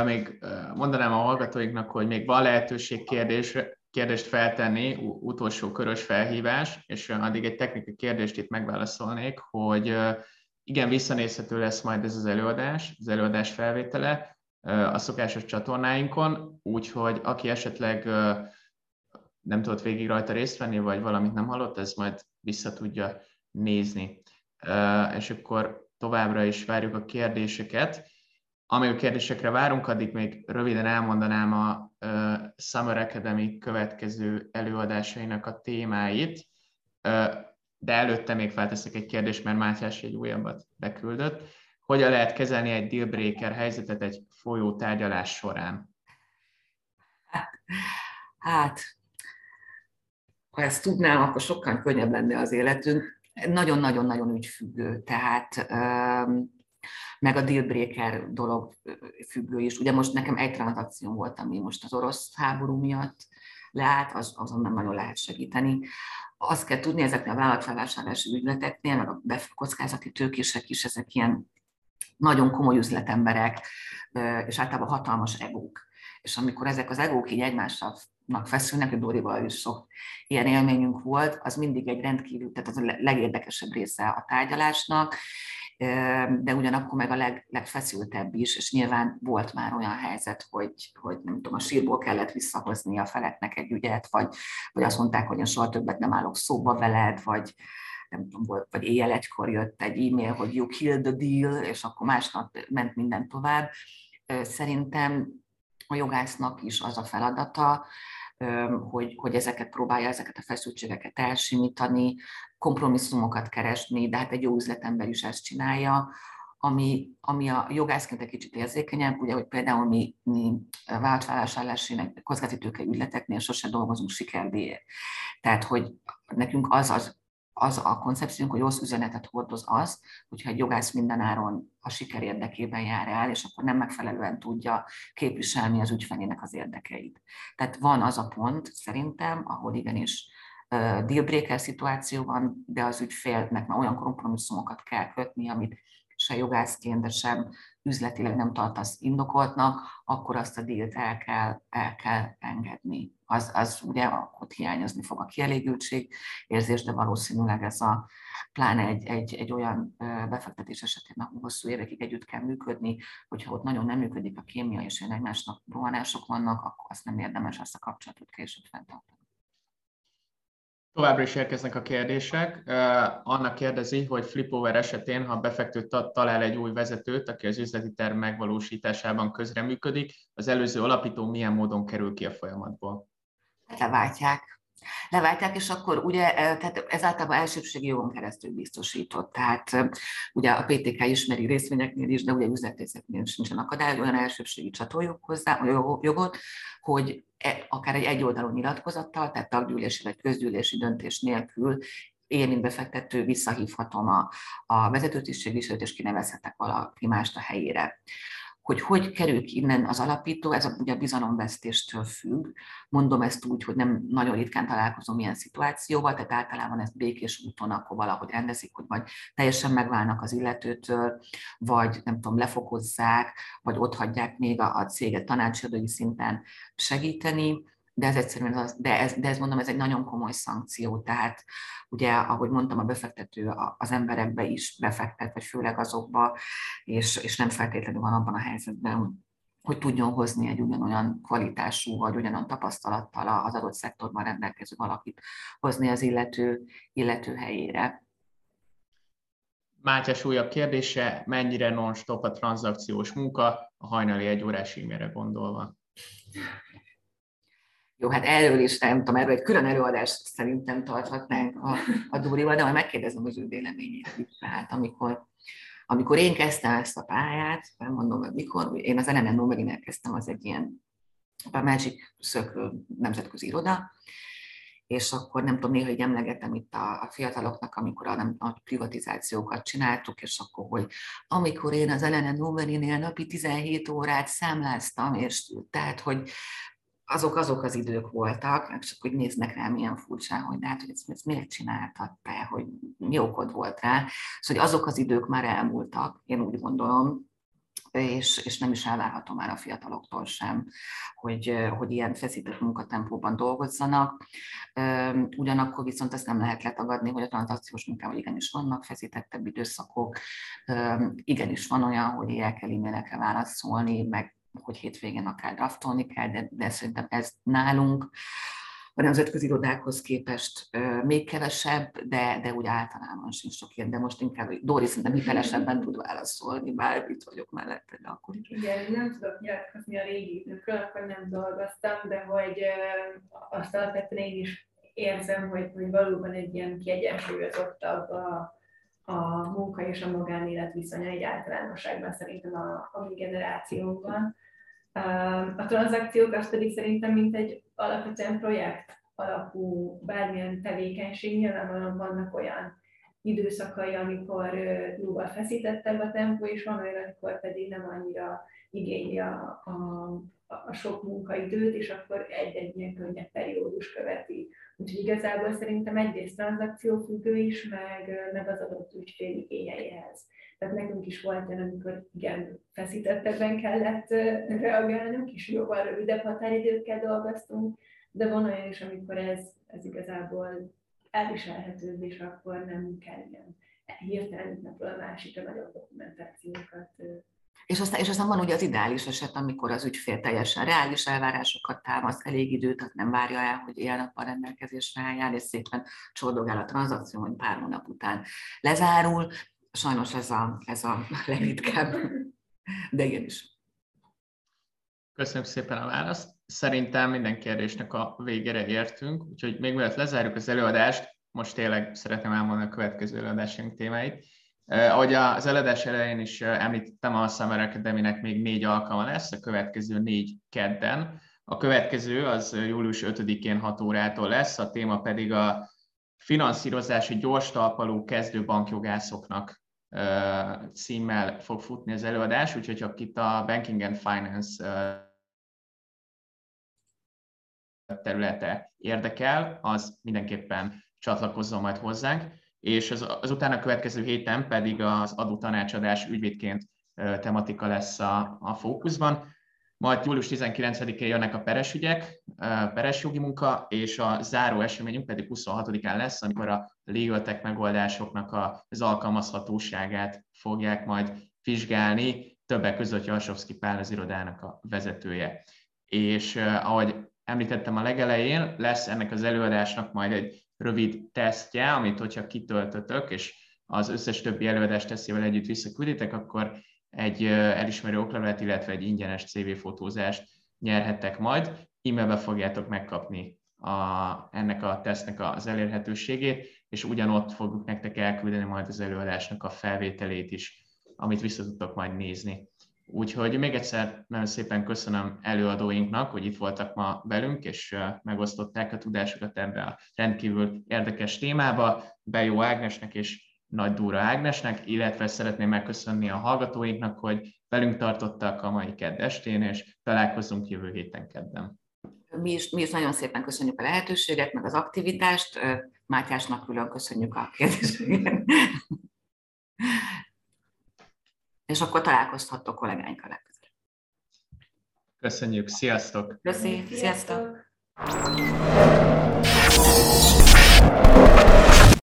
Még mondanám a hallgatóinknak, hogy még van lehetőség kérdés, kérdést feltenni, utolsó körös felhívás, és addig egy technikai kérdést itt megválaszolnék, hogy igen, visszanézhető lesz majd ez az előadás, az előadás felvétele, a szokásos csatornáinkon, úgyhogy aki esetleg nem tudott végig rajta részt venni, vagy valamit nem hallott, ez majd vissza tudja nézni. És akkor továbbra is várjuk a kérdéseket. Amíg a kérdésekre várunk, addig még röviden elmondanám a Summer Academy következő előadásainak a témáit, de előtte még felteszek egy kérdést, mert Mátyás egy újabbat beküldött hogyan lehet kezelni egy dealbreaker helyzetet egy folyó tárgyalás során? Hát, ha ezt tudnám, akkor sokkal könnyebb lenne az életünk. Nagyon-nagyon-nagyon ügyfüggő. Tehát meg a dealbreaker dolog függő is. Ugye most nekem egy tranzakció volt, ami most az orosz háború miatt leállt, az, azon nem nagyon lehet segíteni. Azt kell tudni ezeknél a vállalatfelvásárlási ügyleteknél, meg a kockázati tőkések is, ezek ilyen nagyon komoly üzletemberek, és általában hatalmas egók. És amikor ezek az egók így egymásra feszülnek, hogy Dórival is sok ilyen élményünk volt, az mindig egy rendkívül, tehát az a legérdekesebb része a tárgyalásnak, de ugyanakkor meg a leg, legfeszültebb is, és nyilván volt már olyan helyzet, hogy, hogy nem tudom, a sírból kellett visszahozni a feleknek egy ügyet, vagy, vagy azt mondták, hogy én soha többet nem állok szóba veled, vagy, nem tudom, volt, vagy éjjel egykor jött egy e-mail, hogy you killed the deal, és akkor másnap ment minden tovább. Szerintem a jogásznak is az a feladata, hogy, hogy ezeket próbálja, ezeket a feszültségeket elsimítani, kompromisszumokat keresni, de hát egy jó üzletember is ezt csinálja, ami, ami a jogászként egy kicsit érzékenyebb, ugye, hogy például mi, mi vállalatvállalásállási, meg kockázati ügyleteknél sose dolgozunk sikerdíjért. Tehát, hogy nekünk az az az a koncepciónk, hogy rossz üzenetet hordoz az, hogyha egy jogász mindenáron a siker érdekében jár el, és akkor nem megfelelően tudja képviselni az ügyfelének az érdekeit. Tehát van az a pont szerintem, ahol igenis dealbreaker szituáció van, de az ügyfélnek már olyan kompromisszumokat kell kötni, amit se jogászként, de sem üzletileg nem tartasz indokoltnak, akkor azt a dílt el kell, el kell engedni. Az, az ugye ott hiányozni fog a kielégültség érzés, de valószínűleg ez a pláne egy, egy, egy olyan befektetés esetén, ahol hosszú évekig együtt kell működni, hogyha ott nagyon nem működik a kémia, és egymásnak rohanások vannak, akkor azt nem érdemes ezt a kapcsolatot később fenntartani. Továbbra is érkeznek a kérdések. Anna kérdezi, hogy Flipover esetén, ha befektő talál egy új vezetőt, aki az üzleti terv megvalósításában közreműködik, az előző alapító milyen módon kerül ki a folyamatból? Hát leváltják. Leváltják, és akkor ugye, tehát ez általában elsőbségi jogon keresztül biztosított. Tehát ugye a PTK ismeri részvényeknél is, de ugye üzletészeknél is nincsen akadály, olyan elsőbségi csatoljuk hozzá, jogot, hogy e, akár egy egyoldalú nyilatkozattal, tehát taggyűlési vagy közgyűlési döntés nélkül én, mint befektető visszahívhatom a, a vezetőtisztségviselőt, és kinevezhetek valaki mást a helyére hogy hogy kerül innen az alapító, ez a, ugye a bizalomvesztéstől függ. Mondom ezt úgy, hogy nem nagyon ritkán találkozom ilyen szituációval, tehát általában ezt békés úton akkor valahogy rendezik, hogy vagy teljesen megválnak az illetőtől, vagy nem tudom, lefokozzák, vagy ott hagyják még a, a céget tanácsadói szinten segíteni de ez egyszerűen, az, de, ez, de ez mondom, ez egy nagyon komoly szankció, tehát ugye, ahogy mondtam, a befektető az emberekbe is befektet, vagy főleg azokba, és, és nem feltétlenül van abban a helyzetben, hogy tudjon hozni egy ugyanolyan kvalitású, vagy ugyanolyan tapasztalattal az adott szektorban rendelkező valakit hozni az illető, illető helyére. Mátyás újabb kérdése, mennyire non-stop a tranzakciós munka, a hajnali egy órás e gondolva? Jó, hát erről is nem tudom, erről egy külön előadást szerintem tarthatnánk a, a Dórival, de majd megkérdezem az ő véleményét is. Tehát amikor, amikor én kezdtem ezt a pályát, nem mondom, hogy mikor, én az NMN megint elkezdtem, az egy ilyen a Magic Circle nemzetközi iroda, és akkor nem tudom, néha hogy emlegetem itt a, a fiataloknak, amikor a, nem, privatizációkat csináltuk, és akkor, hogy amikor én az Elene Noverinél napi 17 órát számláztam, és tehát, hogy azok azok az idők voltak, csak hogy néznek rá milyen furcsán, hogy hát, hogy ezt, ezt miért csináltad te, hogy mi okod volt rá. Szóval azok az idők már elmúltak, én úgy gondolom, és, és nem is elvárható már a fiataloktól sem, hogy, hogy ilyen feszített munkatempóban dolgozzanak. Ugyanakkor viszont ezt nem lehet letagadni, hogy a tranzakciós munkával igenis vannak feszítettebb időszakok, igenis van olyan, hogy el kell e-mailekre válaszolni, meg hogy hétvégén akár draftolni kell, de, de szerintem ez nálunk a nemzetközi irodákhoz képest még kevesebb, de, de úgy általában sincs sok ilyen, de most inkább Dóri szerintem hitelesebben tud válaszolni, bár itt vagyok mellette, de akkor is. Igen, nem tudok nyilatkozni a régi időkről, akkor nem dolgoztam, de hogy azt alapvetően én is érzem, hogy, hogy valóban egy ilyen kiegyensúlyozottabb a, a munka és a magánélet viszonya egy általánosságban szerintem a, a mi generációnkban. A tranzakciók az pedig szerintem mint egy alapvetően projekt alapú bármilyen tevékenység, nyilvánvalóan vannak olyan időszakai, amikor jóval feszítettebb a tempó, és van olyan, amikor pedig nem annyira igényli a, a, a sok munkaidőt, és akkor egy-egy ilyen könnyebb periódus követi. Úgyhogy igazából szerintem egyrészt tranzakciófüggő is, meg, meg az adott ügyfél igényeihez. Tehát nekünk is volt olyan, amikor igen, feszítettebben kellett reagálnunk, és jóval rövidebb határidőkkel dolgoztunk, de van olyan is, amikor ez, ez igazából elviselhető, és akkor nem kell ilyen hirtelen napról a másikra nagyobb dokumentációkat és aztán, és aztán van ugye az ideális eset, amikor az ügyfél teljesen reális elvárásokat támaszt, elég időt, tehát nem várja el, hogy éjjel-nappal rendelkezésre álljon, és szépen csordogál a tranzakció, hogy pár hónap után lezárul. Sajnos ez a, ez a legritkább, de is. Köszönöm szépen a választ. Szerintem minden kérdésnek a végére értünk, úgyhogy még mielőtt lezárjuk az előadást, most tényleg szeretném elmondani a következő előadásunk témáit. Eh, ahogy az előadás elején is eh, említettem, a Summer academy még négy alkalma lesz, a következő négy kedden. A következő az július 5-én 6 órától lesz, a téma pedig a finanszírozási gyors talpaló kezdő bankjogászoknak eh, címmel fog futni az előadás, úgyhogy akit a Banking and Finance területe érdekel, az mindenképpen csatlakozzon majd hozzánk és az, az utána következő héten pedig az adótanácsadás ügyvédként tematika lesz a, a fókuszban. Majd július 19-én jönnek a peres ügyek, peres jogi munka, és a záró eseményünk pedig 26-án lesz, amikor a legal tech megoldásoknak az alkalmazhatóságát fogják majd vizsgálni, többek között Jarsovszki Pál az irodának a vezetője. És ahogy említettem a legelején, lesz ennek az előadásnak majd egy rövid tesztje, amit hogyha kitöltötök, és az összes többi előadás tesztjével együtt visszakülditek, akkor egy elismerő oklevelet, illetve egy ingyenes CV fotózást nyerhettek majd. E-mailbe fogjátok megkapni a, ennek a tesztnek az elérhetőségét, és ugyanott fogjuk nektek elküldeni majd az előadásnak a felvételét is, amit vissza tudtok majd nézni. Úgyhogy még egyszer nagyon szépen köszönöm előadóinknak, hogy itt voltak ma velünk, és megosztották a tudásukat ebbe a rendkívül érdekes témába, Bejó Ágnesnek és Nagy Dúra Ágnesnek, illetve szeretném megköszönni a hallgatóinknak, hogy velünk tartottak a mai kedd estén, és találkozunk jövő héten kedden. Mi is, mi is nagyon szépen köszönjük a lehetőséget, meg az aktivitást. Mátyásnak külön köszönjük a kérdéseket és akkor találkozhattok kollégáinkkal legközelebb. Köszönjük, sziasztok! Köszönjük, sziasztok! sziasztok.